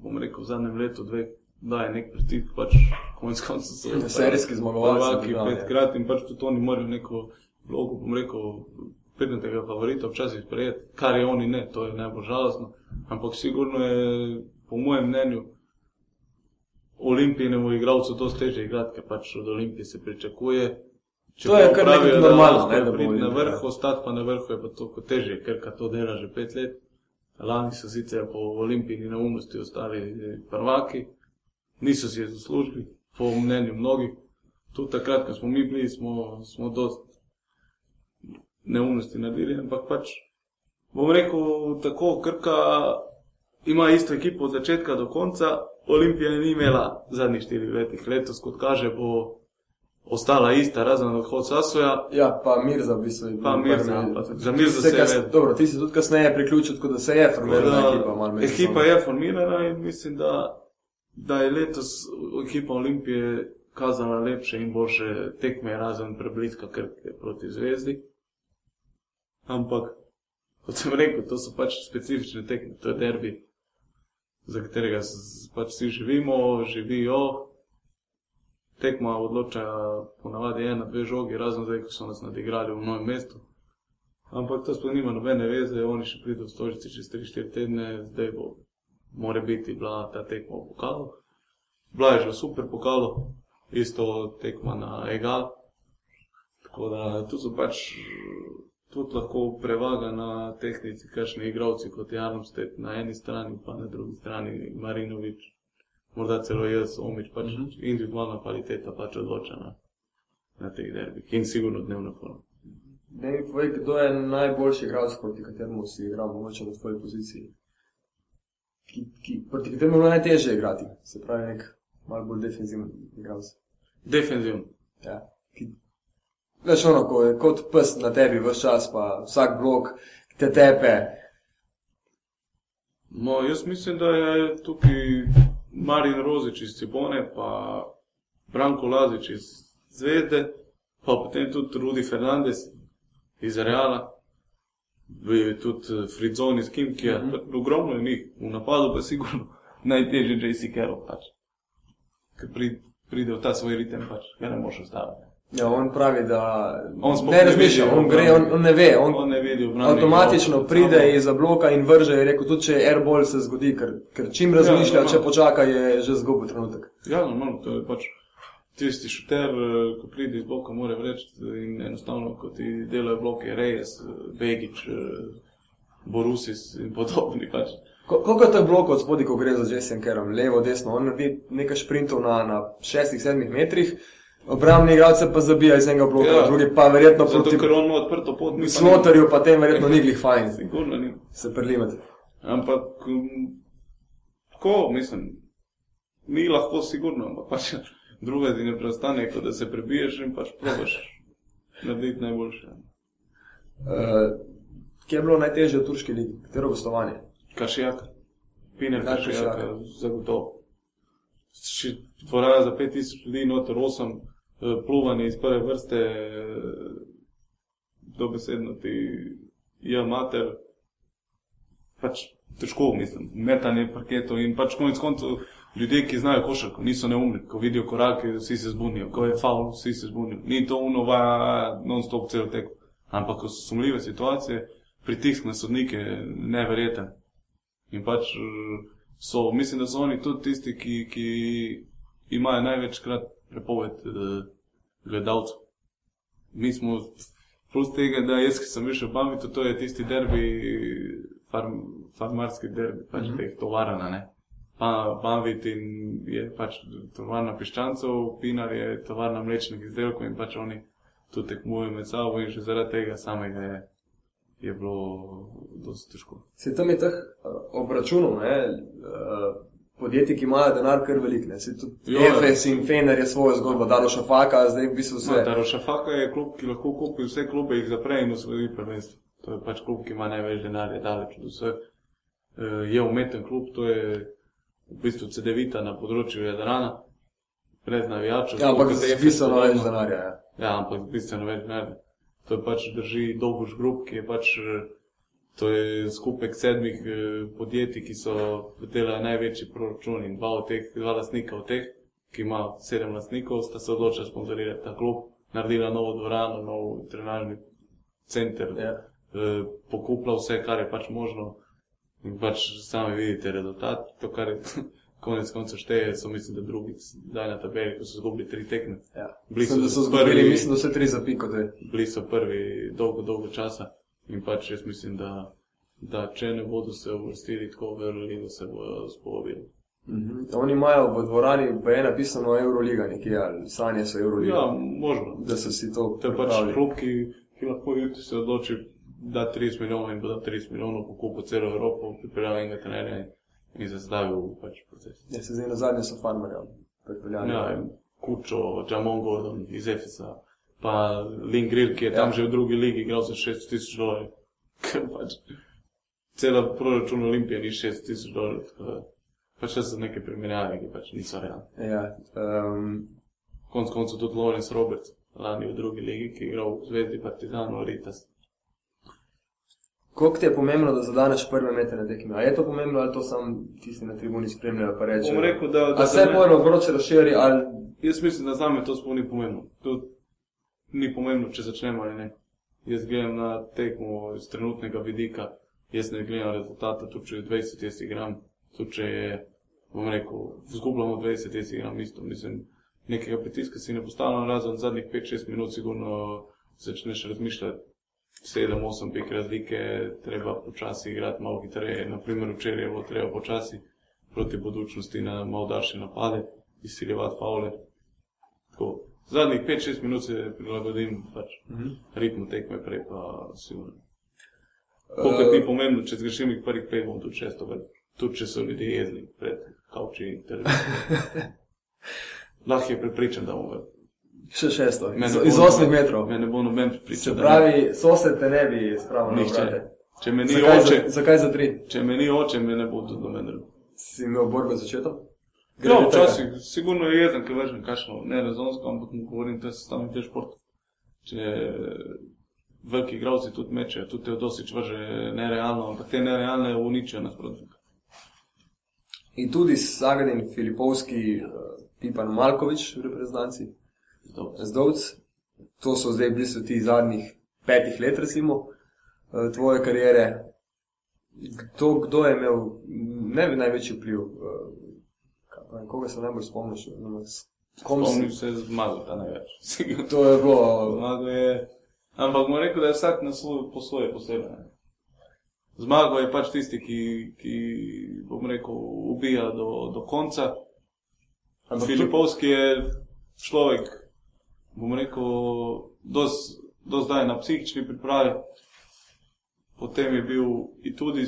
bom rekel, v zadnjem letu, dve, daje nek pritisk, pač konec koncev so Serijski zmagovalci države, ja. petkrat in pač tudi oni morajo neko vlogo, bom rekel, pridnega favorita včasih sprejeti, kar je oni ne, to je najbolj žalostno, ampak sigurno je, po mojem mnenju, Olimpijnemu igralcu dosti teže igrati, ker pač od Olimpije se pričakuje. To je kar nekako normalno, ne, da priti na vrh, ostati pa na vrhu je pa toliko težje, ker ka to dela že pet let. Lani so sicer po olimpijski neumnosti ostali prvaki, niso si je zaslužili, po mnenju mnogih. Tudi takrat, ko smo mi bili, smo, smo dosti neumnosti naredili, ampak pač bom rekel tako, krka ima isto ekipo od začetka do konca, Olimpija ni imela zadnjih štirih letih, letos, kot kaže, bo ostala ista, razen odhod Sasuja. Ja, pa Mirza, v bistvu. Pa Mirza, pa za Mirza se je. je. Dobro, ti si tudi kasneje priključil, tako da se je formirala Da, ekipa. malo Ekipa je formirana in mislim, da, da je letos ekipa Olimpije kazala lepše in boljše tekme, razen prebliska Krke proti Zvezdi. Ampak, kot sem rekel, to so pač specifične tekme, to je derbi, za katerega pač vsi živimo, živijo. Tekma odloča ponavadi ena, dve žogi, razen zdaj, ko so nas nadigrali v novem mestu. Ampak to sploh nima nobene veze, oni še pridejo v stolici čez 3-4 tedne, zdaj bo, more biti bila ta tekma v pokalu. Bila je že super pokalu, isto tekma na Egal. Tako da tu so pač tudi lahko prevaga na tehnici, kakšni igravci kot je Armstead na eni strani, pa na drugi strani Marinovič, morda celo jaz, Omič, pač Mhm. individualna kvaliteta pač odloča na, na teh derbih in sigurno dnevna forma. Da mi povej, kdo je najboljši igralec, proti kateremu si igral, mogoče na tvoji poziciji. Ki, ki, proti kateremu je najtežje igrati, se pravi, nek malo bolj defenziven igralec. Defenzivno. Ja. Ki, veš, ono, ko je kot pes na tebi, vse čas, pa vsak blok te tepe. No, jaz mislim, da je tukaj Marin Rozič iz Cibone, pa Branko Lazič iz Zvezde, pa potem tudi Rudi Fernandez iz Reala, bi tudi eh, Fridzon iz Kimkija, mm -hmm. ogromno je njih, v napadu pa je sigurno najtežje JC Carroll, pač. Ker pri, pride v ta svoj ritem, pač, ga ne moreš ustaviti. Ja, on pravi, da On ne ne razmišlja, vidi on gre, on, on ne ve, on, On ne vidi avtomatično igralcev, pride samo- iz bloka in vrže, je rekel, tudi če je airball se zgodi, ker, ker čim razmišlja, no, no. če počaka, je že zgubil trenutek. Ja, normalno, to je pač tisti šuter, eh, ko pride iz bloka, mora vreči in enostavno, ko ti delajo bloke, Reyes, eh, Begič, eh, Borusis in podobni. Pač. Ko- Koliko je teh blokov od spodaj, ko gre za Jason Kerom, levo, desno, on naredi nekaj sprintov na, na 6-7 metrih, obrambni igralce pa zabija iz enega bloka, Ja. drugi pa verjetno Zato, proti ker on ima odprto pot, slotarju, pa tem verjetno ni glih fajn, Sigurno ni. se prelimati. Ampak, mm, tako, mislim, ni lahko sigurno, ampak pač druga ti ne preostane, kot da se prebiješ in pač probaš narediti najboljše. Uh, kje je bilo najtežje v turški ligi, katero gostovanje? Kašijak, Piner Ja, Kašijak, zagotovo. Še Dvorana za 5000 ljudi, noter 8, eh, pluvanje iz prve vrste, eh, dobesedno ti je mater, pač težko, mislim, metanje parketov in pač konec koncev ljudje, ki znajo košarko, niso neumni, ko vidijo korake, vsi se zbunijo, ko je faul, vsi se zbunijo. Ni to unova non-stop cel tek. Ampak ko so sumljive situacije, pritisk na sodnike je neverjeten. In pač eh, so, mislim, da so oni tudi tisti, ki, ki imajo največkrat prepoved eh, gledalcev. Mi smo, plus tega, da jaz, ki sem še v Bambitu, to je tisti derbi, farm, farmarski derbi, pač mm. -hmm. teh tovarana, ne. Pa Bambit in je pač tovarna piščancov, Pinar je tovarna mlečnih izdelkov in pač oni tu tekmujejo med sabo in že zaradi tega samega je, je bilo dosti težko. Se tam je teh uh, obračunov, ne, uh, podjetij, ki imajo denar, kar velik. Ne. Se tudi ja. Efes in Fener je svojo zgodbo, Dalo Šafaka, zdaj v bistvu No, vse. Darošafaka je klub, ki lahko kupi vse klube, jih zapre in osvoji prvenstvo. To je pač klub, ki ima največ denarja, daleč od vseh. Eh, Je umeten klub, to je v bistvu CD-vita na področju Jadrana, brez navijačev. Ja, ampak z bistveno več denarja. Ja. Ja, ampak bistveno več denarja. To je pač drži Dolgoš Group, ki je pač, eh, to je skupek sedmih eh, podjetij, ki so delajo največji proračun in dva od teh, dva lastnika od teh, ki ima sedem lastnikov, sta se odločila sponzorirati ta klub, naredila novo dvorano, nov trenažni center, Ja. eh, pokupila vse, kar je pač možno. In pač sami vidite rezultat, to, kar je konec koncev šteje, so mislim, da drugi daj na tabeli, ko so izgubili tri tekme. Ja. Bili da so prvi- zgubili, mislim, da vse tri za piko. Bili so prvi dolgo, dolgo časa in pač jaz mislim, da, da če ne bodo se uvrstili tako v Euroligo, se bodo spovabili. Mhm. Oni imajo v dvorani, pa je napisano Euroliga, nekje ali sanje so Euroliga. Ja, možno. Da so si to To je pač klub, ki, ki lahko jutri se odloči, da 30 milijonov in bo da 30 milijonov pokupil celo Evropo, pripeljal enega trenerja in- zastavil pač proces. Ja, se zdaj na zadnje so farmerja pripeljali. Ja, Kučo, Jamon Gordon iz Efesa, pa Link Grill, ki je tam Ja. že v drugi ligi igral za 6 tisoč dolarjev. Ker pač cela proračun Olimpije ni 6 tisoč dolarjev. tako da Pač so neke primerjave, ki pač niso realne. Ja, um, Konec koncev tudi Lawrence Roberts, lani v drugi ligi, ki je igral v Zvezdi Partizanu Ritas. koliko ti je pomembno, da zadaneš prve mete na tekmi? A je to pomembno ali to sam tisti na tribuni spremljajo pa rečejo? Bom rekel, da, da A se me- pojmo vroče razširi ali Jaz mislim, da za me to sploh ni pomembno. To ni pomembno, če začnemo ali ne. Jaz gledam na tekmo iz trenutnega vidika, jaz ne gledam rezultata, tudi če je 20, jaz igram, tudi če je, bom rekel, zgubljamo 20, jaz igram isto. Mislim, nekega pritiska si ne postavljam, razen zadnjih 5-6 minut, sigurno začneš razmišljati. 7-8 pik razlike, treba počasi igrati malo hitreje. Naprimer, včeraj je bilo treba počasi proti budučnosti na malo daljše napade, izsiljevati faule. Tako, zadnjih 5-6 minut se prilagodim pač Mhm. ritmu tekme, prej pa sigurno. Kolikor Eh, ni pomembno, če zgrešim jih prvih pet, bom tudi šesto vrtel. Tudi če so ljudje jezni pred kavči in televizorjem. Lahko je prepričan, da bom vrtel. še šesto, iz, iz 8 metrov. Me ne bo noben Se prepričan. da pravi, sosed te ne bi spravil na vrate. Če me ni Zakaj oče, za, zakaj za tri? če me ni oče, me ne bo tudi noben drug. Si imel borbe začeto? Ja, včasih, sigurno je jezen, ker večem kašno, ne razumsko, ampak mu govorim, to je sestavni del športa. Če veliki igralci tudi mečejo, tudi Teodosič vrže nerealno, ampak te nerealne uničijo nasprotnika. In tudi Sagadin, Filipovski, eh, Pipan Malkovič v reprezentanci. Zdovc. To so zdaj bili so ti zadnjih petih let, recimo, eh, tvoje kariere. Kdo, kdo je imel ne največji vpliv? Kaj Koga se najbolj spomniš? Si- Spomnim se zmagal, ta največ. Sigurno. To je bilo. Zmagal je, ampak mu rekel, da je vsak na svoj, po svoje posebej. ne. Zmagal je pač tisti, ki, ki bom rekel, ubija do, do konca. Ampak Filipovski je človek, bom rekel, do, zdaj na psihični pripravi. Potem je bil tudi,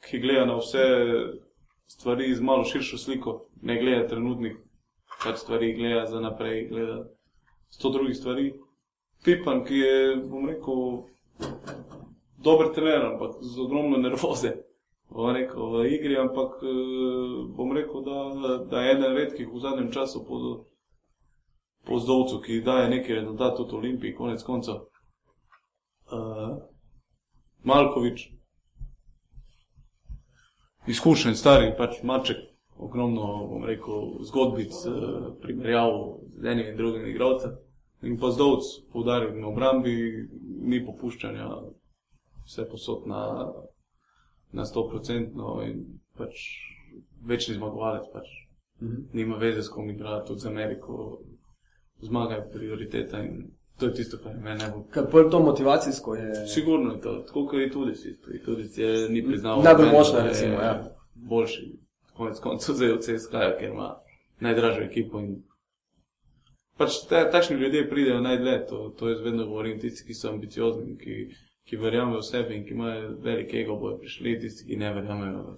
ki gleda na vse stvari z malo širšo sliko, ne gleda trenutnih pač stvari, gleda za naprej, gleda sto drugih stvari. Pipan, ki je, bom rekel, dober trener, ampak z ogromno nervoze bom rekel, v igri, ampak eh, bom rekel, da, da je eden redkih v zadnjem času po, po zdovcu, ki daje neki rezultat tudi Olimpiji, konec koncev. Uh, Malkovič, izkušen, stari, pač maček, ogromno, bom rekel, zgodbic, uh, primerjav z enim in drugim igralcem. In pa zdovc, poudarjam, na obrambi ni popuščanja, vse posod na na 100% in pač večni zmagovalec. Pač. Mhm. Nima veze, s kom igra, tudi za Ameriko. Zmaga je prioriteta in to je tisto, kar meni najbolj. Kaj pa to motivacijsko je? Sigurno je to, tako kot je tudi si. Tudi si je ni priznal. Najbolj močna, recimo, ja. Boljši, konec koncev, zdaj od CSK, ker ima najdražjo ekipo. In... Pač ta, takšni ljudje pridejo najdlje, to, to jaz vedno govorim, tisti, ki so ambiciozni, ki, ki verjamejo v sebe in ki imajo velik ego, bojo prišli, tisti, ki ne verjamejo,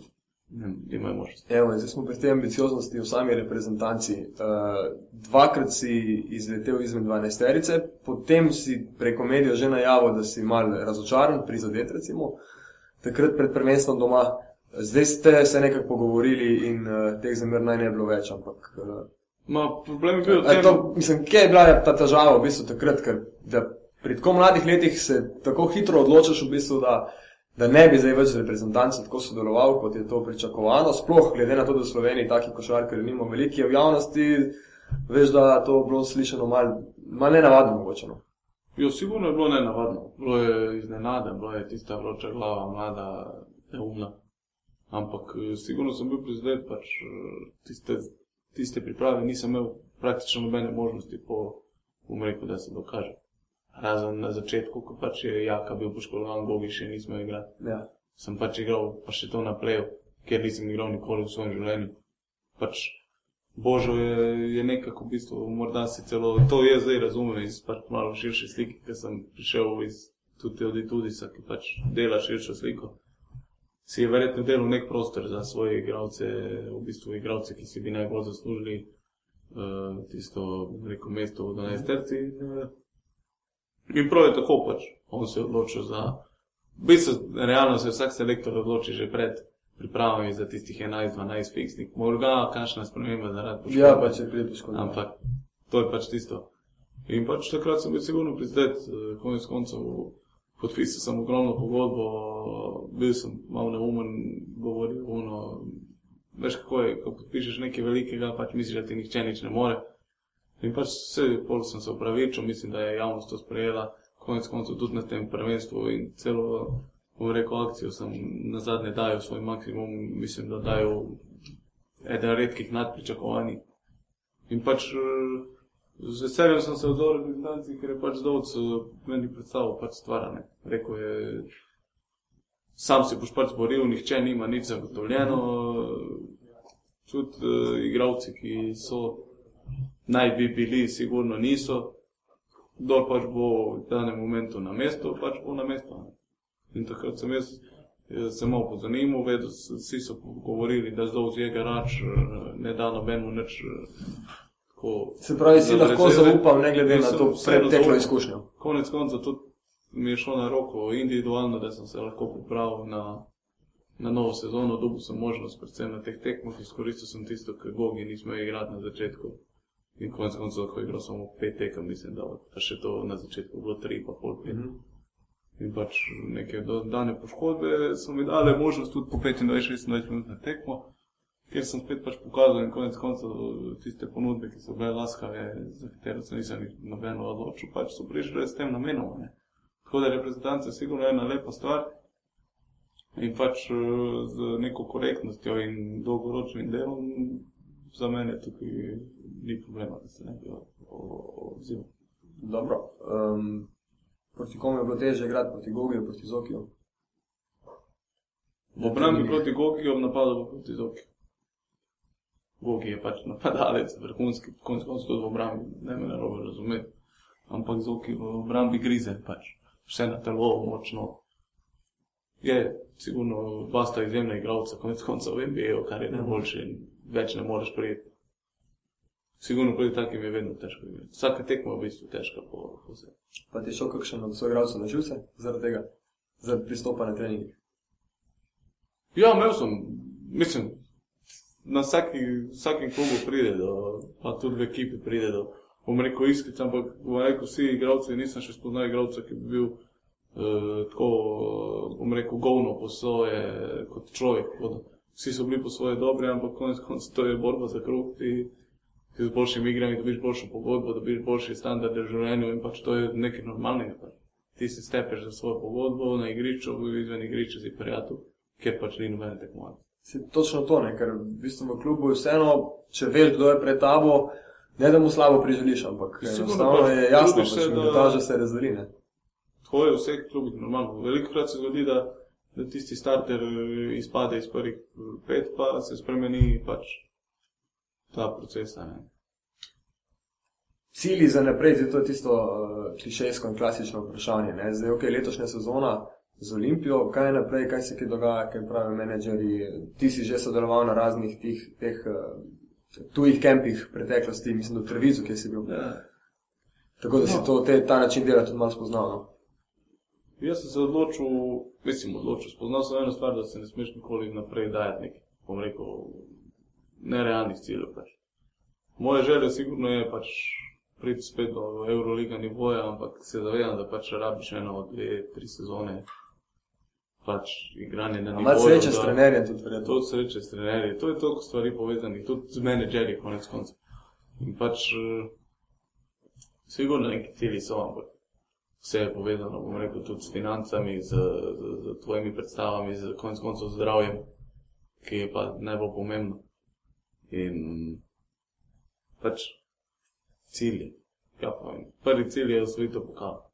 ne, nimajo možnosti. Evo, zdaj smo pri tej ambicioznosti v sami reprezentanci. Uh, dvakrat si izletel izmed 12-terice, potem si preko medijev že najavil, da si mal razočaran, prizadet, recimo, takrat pred prvenstvom doma. Zdaj ste se nekako pogovorili in uh, teh zamer naj ne bi bilo več. Ampak, uh, Ma, problem je bil v tem, to, mislim, kje je bila ta težava v bistvu takrat, ker pri tako mladih letih se tako hitro odločaš, v bistvu, da, da ne bi zdaj več z reprezentanci tako sodeloval, kot je to pričakovano. Sploh glede na to, da v Sloveniji takih košarkarjev nima veliko, je v javnosti, veš, da je to bilo slišano malo mal nenavadno mogoče. No. Jo, sigurno je bilo nenavadno. Bilo je iznenada, bilo je tista vroča glava, mlada, neumna. Ampak eh, sigurno sem bil prizadet, pač eh, tiste, tiste priprave nisem imel praktično nobene možnosti po, bom rekel, da se dokaže. Razen na začetku, ko pač je Jaka bil poškodovan, Gogi še nismo igrali. Ja. Sem pač igral, pa še to na pleju, ker nisem igral nikoli v svojem življenju. Pač Božo je, je nekako v bistvu, morda si celo, to je zdaj razumem iz pač malo širše slike, ker sem prišel iz tudi od Itudisa, ki pač dela širšo sliko. Si je verjetno delal nek prostor za svoje igralce, v bistvu igralce, ki si bi najbolj zaslužili uh, tisto, rekel, mesto v 12 terci. Uh, In prav je tako pač, on se je odločil za. V bistvu, realno se vsak selektor odloči že pred pripravami za tistih 11-12 fiksnih. Morda kakšna sprememba zaradi poškodbe. Ja, pa če pride poškodbe. Ampak to je pač tisto. In pač takrat sem bil sigurno prizadet, eh, konec koncev podpisal sem ogromno pogodbo, bil sem malo neumen, govoril uno. Veš kako je, ko podpišeš nekaj velikega, pač misliš, da ti nihče nič ne more. In pač vse, pol sem se upravičil, mislim, da je javnost to sprejela, konec koncev tudi na tem prvenstvu in celo, bom rekel, akcijo sem na zadnje dajal svoj maksimum, mislim, da dajal eden redkih nadpričakovanj. In pač eh, z veseljem sem se odzval reprezentanci, ker je pač Dovc eh, meni predstavil pač stvarane. Rekel je, sam si boš pač boril, nihče nima nič zagotovljeno, tudi uh, igravci, ki so naj bi bili, sigurno niso. Kdo pač bo v danem momentu na mestu, pač bo na mestu. In takrat sem jaz se malo pozanimal, vedel, vsi so govorili, da zdaj vzje garač, ne da nobeno nič. Tako, Se pravi, si lahko zaupal, ne glede na to preteklo izkušnjo. Konec konca tudi mi je šlo na roko individualno, da sem se lahko pripravil na, na novo sezono, dobil sem možnost, predvsem na teh tekmah, izkoristil sem tisto, kar Gogi nismo igrali na začetku. In konec koncev lahko igral samo pet tekem, mislim, da pa še to na začetku bilo tri, pa pol pet. Mhm. In pač neke do- dane poškodbe so mi dale možnost tudi po 25-26 minut na tekmo, kjer sem spet pač pokazal in konec koncev tiste ponudbe, ki so bile laskave, za katero se nisem nobeno odločil, pač so prišle s tem namenom. Ne. Tako da reprezentanca je sigurno ena lepa stvar in pač eh, z neko korektnostjo in dolgoročnim delom za mene tukaj ni problema, da se ne bi odzival. Dobro. Um, proti komu je bilo težje igrati, proti Gogiju, proti Zokiju? V obrambi proti Gogi, v napadu pa proti Zoki. Gogi je pač napadalec, vrhunski, konec koncev tudi v obrambi, ne me narobe razumeti. Ampak Zoki v obrambi grize pač, vse na telo, močno. Je, sigurno, dva sta izjemna igralca, konec koncev v NBA-ju, kar je najboljše in več ne moreš prijeti. Sigurno proti takim je vedno težko igrati. Vsaka tekma je v bistvu težka po, po sebi. Pa ti šel kakšen od svojih igralcev na živce zaradi tega, zaradi pristopa na trening? Ja, imel sem, mislim, na vsaki, vsakem klubu pride do, pa tudi v ekipi pride do, bom rekel, iskric, ampak bom rekel, vsi igralci, nisem še spoznal igralca, ki bi bil uh, tako, bom rekel, govno po svoje, kot človek. Kot, vsi so bili po svoje dobri, ampak konec koncev to je borba za kruh. Ti, ti z boljšimi igrami dobiš boljšo pogodbo, dobiš boljši standard v življenju in pač to je nekaj normalnega. Pač. Ti si stepeš za svojo pogodbo na igrišču, izven igrišča si prijatelj, ker pač ni nobene tekmovanja. Se točno to, ne? ker v bistvu v klubu je vseeno, če veš, kdo je pred tabo, ne da mu slabo priželiš, ampak enostavno je jasno, pač se, da- se razdeli. Ne? To je v vseh klubih normalno. Veliko krat se zgodi, da, da tisti starter eh, izpade iz prvih pet, pa se spremeni pač ta proces. Ne. Cilji za naprej, zdaj to je tisto uh, klišejsko in klasično vprašanje. Ne? Zdaj, ok, letošnja sezona z Olimpijo, kaj je naprej, kaj se kaj dogaja, kaj pravijo menedžerji. Ti si že sodeloval na raznih tih, teh uh, tujih kempih preteklosti, mislim, v Trevizu, kjer si bil. Ja. Tako da si No. to, te, ta način dela tudi malo spoznal. No? Jaz sem se odločil, mislim, odločil, spoznal sem eno stvar, da se ne smeš nikoli naprej dajati nekih, bom rekel, nerealnih ciljev. Pač. Moje želje sigurno je pač priti spet do Euroliga nivoja, ampak se zavedam, da pač rabiš eno, dve, tri sezone. Pač igranje na nivoju. Malo sreče s trenerjem tudi verjetno. To sreče s trenerji, to je toliko stvari povezanih, tudi z menedžerji, konec koncev. In pač, eh, sigurno neki cilji so, ampak vse je povezano, bom rekel, tudi s financami, z, z, z tvojimi predstavami, z konec koncev zdravjem, ki je pa najbolj pomembno. In pač cilji. Ja, pa, prvi cilj je osvojitev pokala.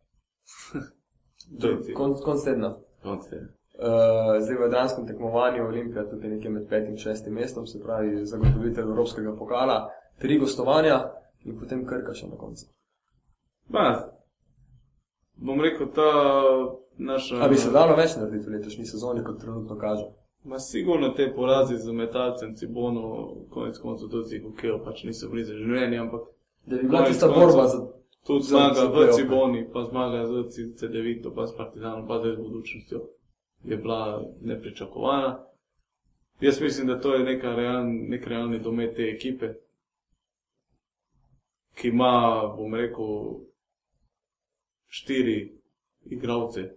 Konc konc tedna. Konc tedna. Uh, zdaj v Jadranskem tekmovanju Olimpija tukaj nekje med petim in šestim mestom, se pravi zagotovitev Evropskega pokala, tri gostovanja in potem krka še na koncu. Ma, bom rekel, ta naša. A bi se dalo več narediti v letošnji sezoni, kot trenutno kaže? Ma sigurno te porazi z metalcem Cibono, konec koncev tudi hokejo, pač niso bili za življenje, ampak Da bi bila tista borba za tudi zmaga v. Ciboni, pa zmaga z CD9, pa s Partizanom, pa zdaj z budučnostjo je bila nepričakovana. Jaz mislim, da to je neka realn, nek realni domet te ekipe, ki ima, bom rekel, štiri igralce,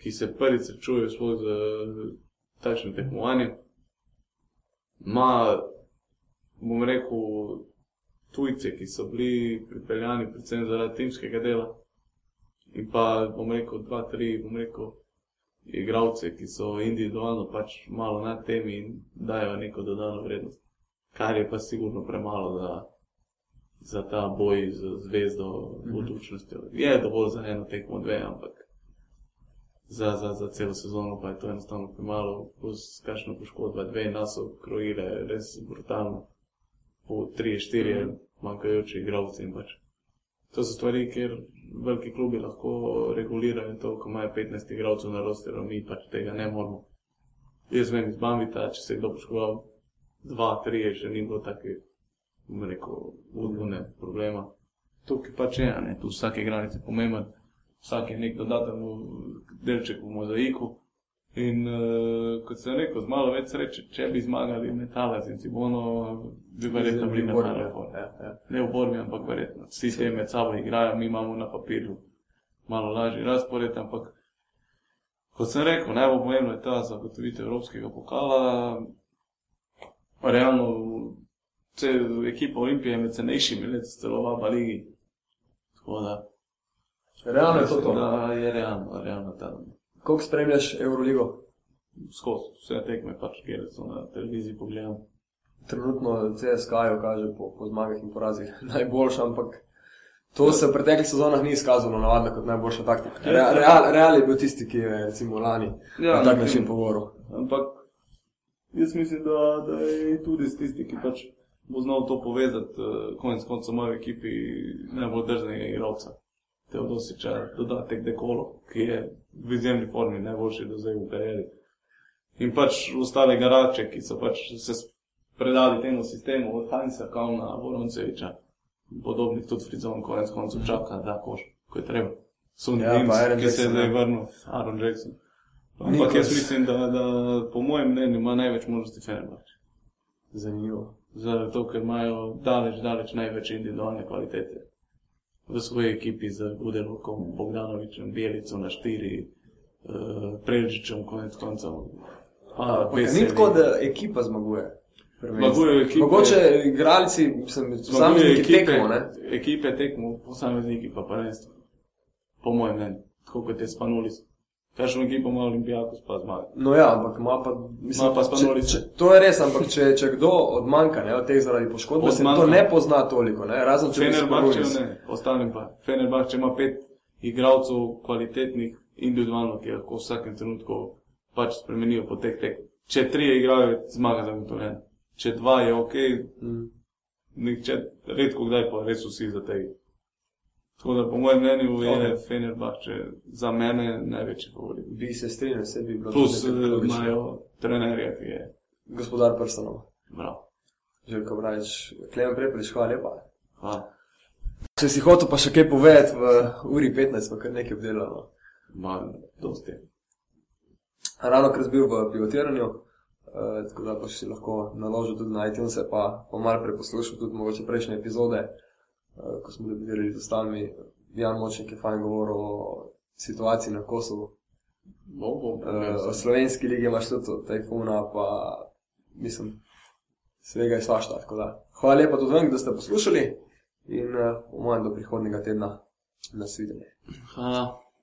ki se prvič srečujejo sploh z takšnim tekmovanjem. Ma, bom rekel, tujce, ki so bili pripeljani predvsem zaradi timskega dela. In pa, bom rekel, dva, tri, bom rekel, igralce, ki so individualno pač malo nad temi in dajo neko dodano vrednost. Kar je pa sigurno premalo za, za ta boj z zvezdo, Mhm. budučnostjo. Je dovolj za eno tekmo, dve, ampak za, za, za celo sezono pa je to enostavno premalo, plus kakšna poškodba, dve nas so krojile res brutalno, po tri, štiri Mhm. manjkajoči igralci in pač. To so stvari, kjer veliki klubi lahko regulirajo to, ko imajo 15 igralcev na rosteru, mi pač tega ne moremo. Jaz vem iz Bambita, če se je kdo poškodoval, dva, tri, še ni bilo bom rekel, udbune problema. Tukaj pač je, ne, tu vsak igralec je pomemben, vsak je nek dodaten delček v mozaiku. In uh, kot sem rekel, z malo več sreče, če bi zmagali Metalac in Cibono, bi verjetno bili na Four. ja, ja. Ne v borbi, ampak verjetno. Vsi te med sabo igrajo, mi imamo na papirju malo lažji razpored, ampak kot sem rekel, najbolj pomembno je ta zagotovitev evropskega pokala. Realno, vse ekipa Olimpije je med cenejšimi letos celo v Alba Ligi. Tako da, Realno je to to. da je realno, realno ta Koliko spremljaš Euroligo? skozi vse tekme, pač, kjer so na televiziji pogledam. Trenutno CSK-jo kaže po, po zmagah in porazih najboljša, ampak to se v preteklih sezonah ni izkazalo navadno kot najboljša taktika. Re, real, real je bil tisti, ki je recimo lani Ja, na tak na način pogovoril. Ampak jaz mislim, da, da je tudi tisti, ki pač bo znal to povezati, uh, konec koncev v moji ekipi najbolj drznega igralca. Teodosiča, dodatek Dekolo, ki je v izjemni formi, najboljši do zdaj v karieri. In pač ostale garače, ki so pač se predali temu sistemu, od Hansa, Kauna, Voronceviča, podobnih tudi Frizon, konec koncev čaka, da koš, ko je treba. Sunny Ja, Aaron ki se je Jackson, zdaj ja. vrnil, Aaron Jackson. Ampak jaz mislim, da, da po mojem mnenju ima največ možnosti Fenerbahče. Zanimivo. Zato, ker imajo daleč, daleč največ individualne kvalitete. V svoji ekipi z Budelokom, Bogdanovičem, Bjelico na štiri, uh, Prelžičem, konec koncev. Ni tako, da ekipa zmaguje. Ekipe. Mogoče igralci, sem posamezniki ekipe, tekmo, ne? Ekipe tekmo, posamezniki pa prvenstvo. Po mojem mnenju, tako kot je Spanulis. Kakšno ekipo ima Olimpijakos, pa zmaga. No ja, ampak ima pa, mislim, Ima pa če, če, to je res, ampak če, če kdo odmanjka, ne, od teh zaradi poškodbe, se to ne pozna toliko, ne, razen če Fenerbahče ne, ostalim pa. Fenerbahče ima pet igralcev kvalitetnih, individualno, ki lahko v vsakem trenutku pač spremenijo potek tek. Če tri igrajo, zmaga zagotovljena. Če dva je ok, Mm. nihče, redko kdaj pa res vsi za tega. Tako da po mojem mnenju je Ok. Fenerbahče za mene največji favorit. Bi se strinjal, vse bi bilo Plus tudi eh, imajo trenerja, ki je Gospodar prstanov, prav. Željko Brajč, Klemen Prepelič, hvala lepa. Hvala. Če si hotel pa še kaj povedati v uri 15, pa kar nekaj obdelano. Ma, dosti. Ravno kar sem bil v pivotiranju, uh, tako da boš si lahko naložil tudi na iTunes, pa, pa malo preposlušal tudi mogoče prejšnje epizode, uh, ko smo debatirali z ostalimi. Jan Močnik je fajn govoril o situaciji na Kosovu. Bo, bo, Uh, v slovenski ligi imaš tudi tajfuna, pa mislim, svega je svašta. Hvala lepa tudi vam, da ste poslušali in uh, v mojem do prihodnega tedna nasvidenje. Hvala.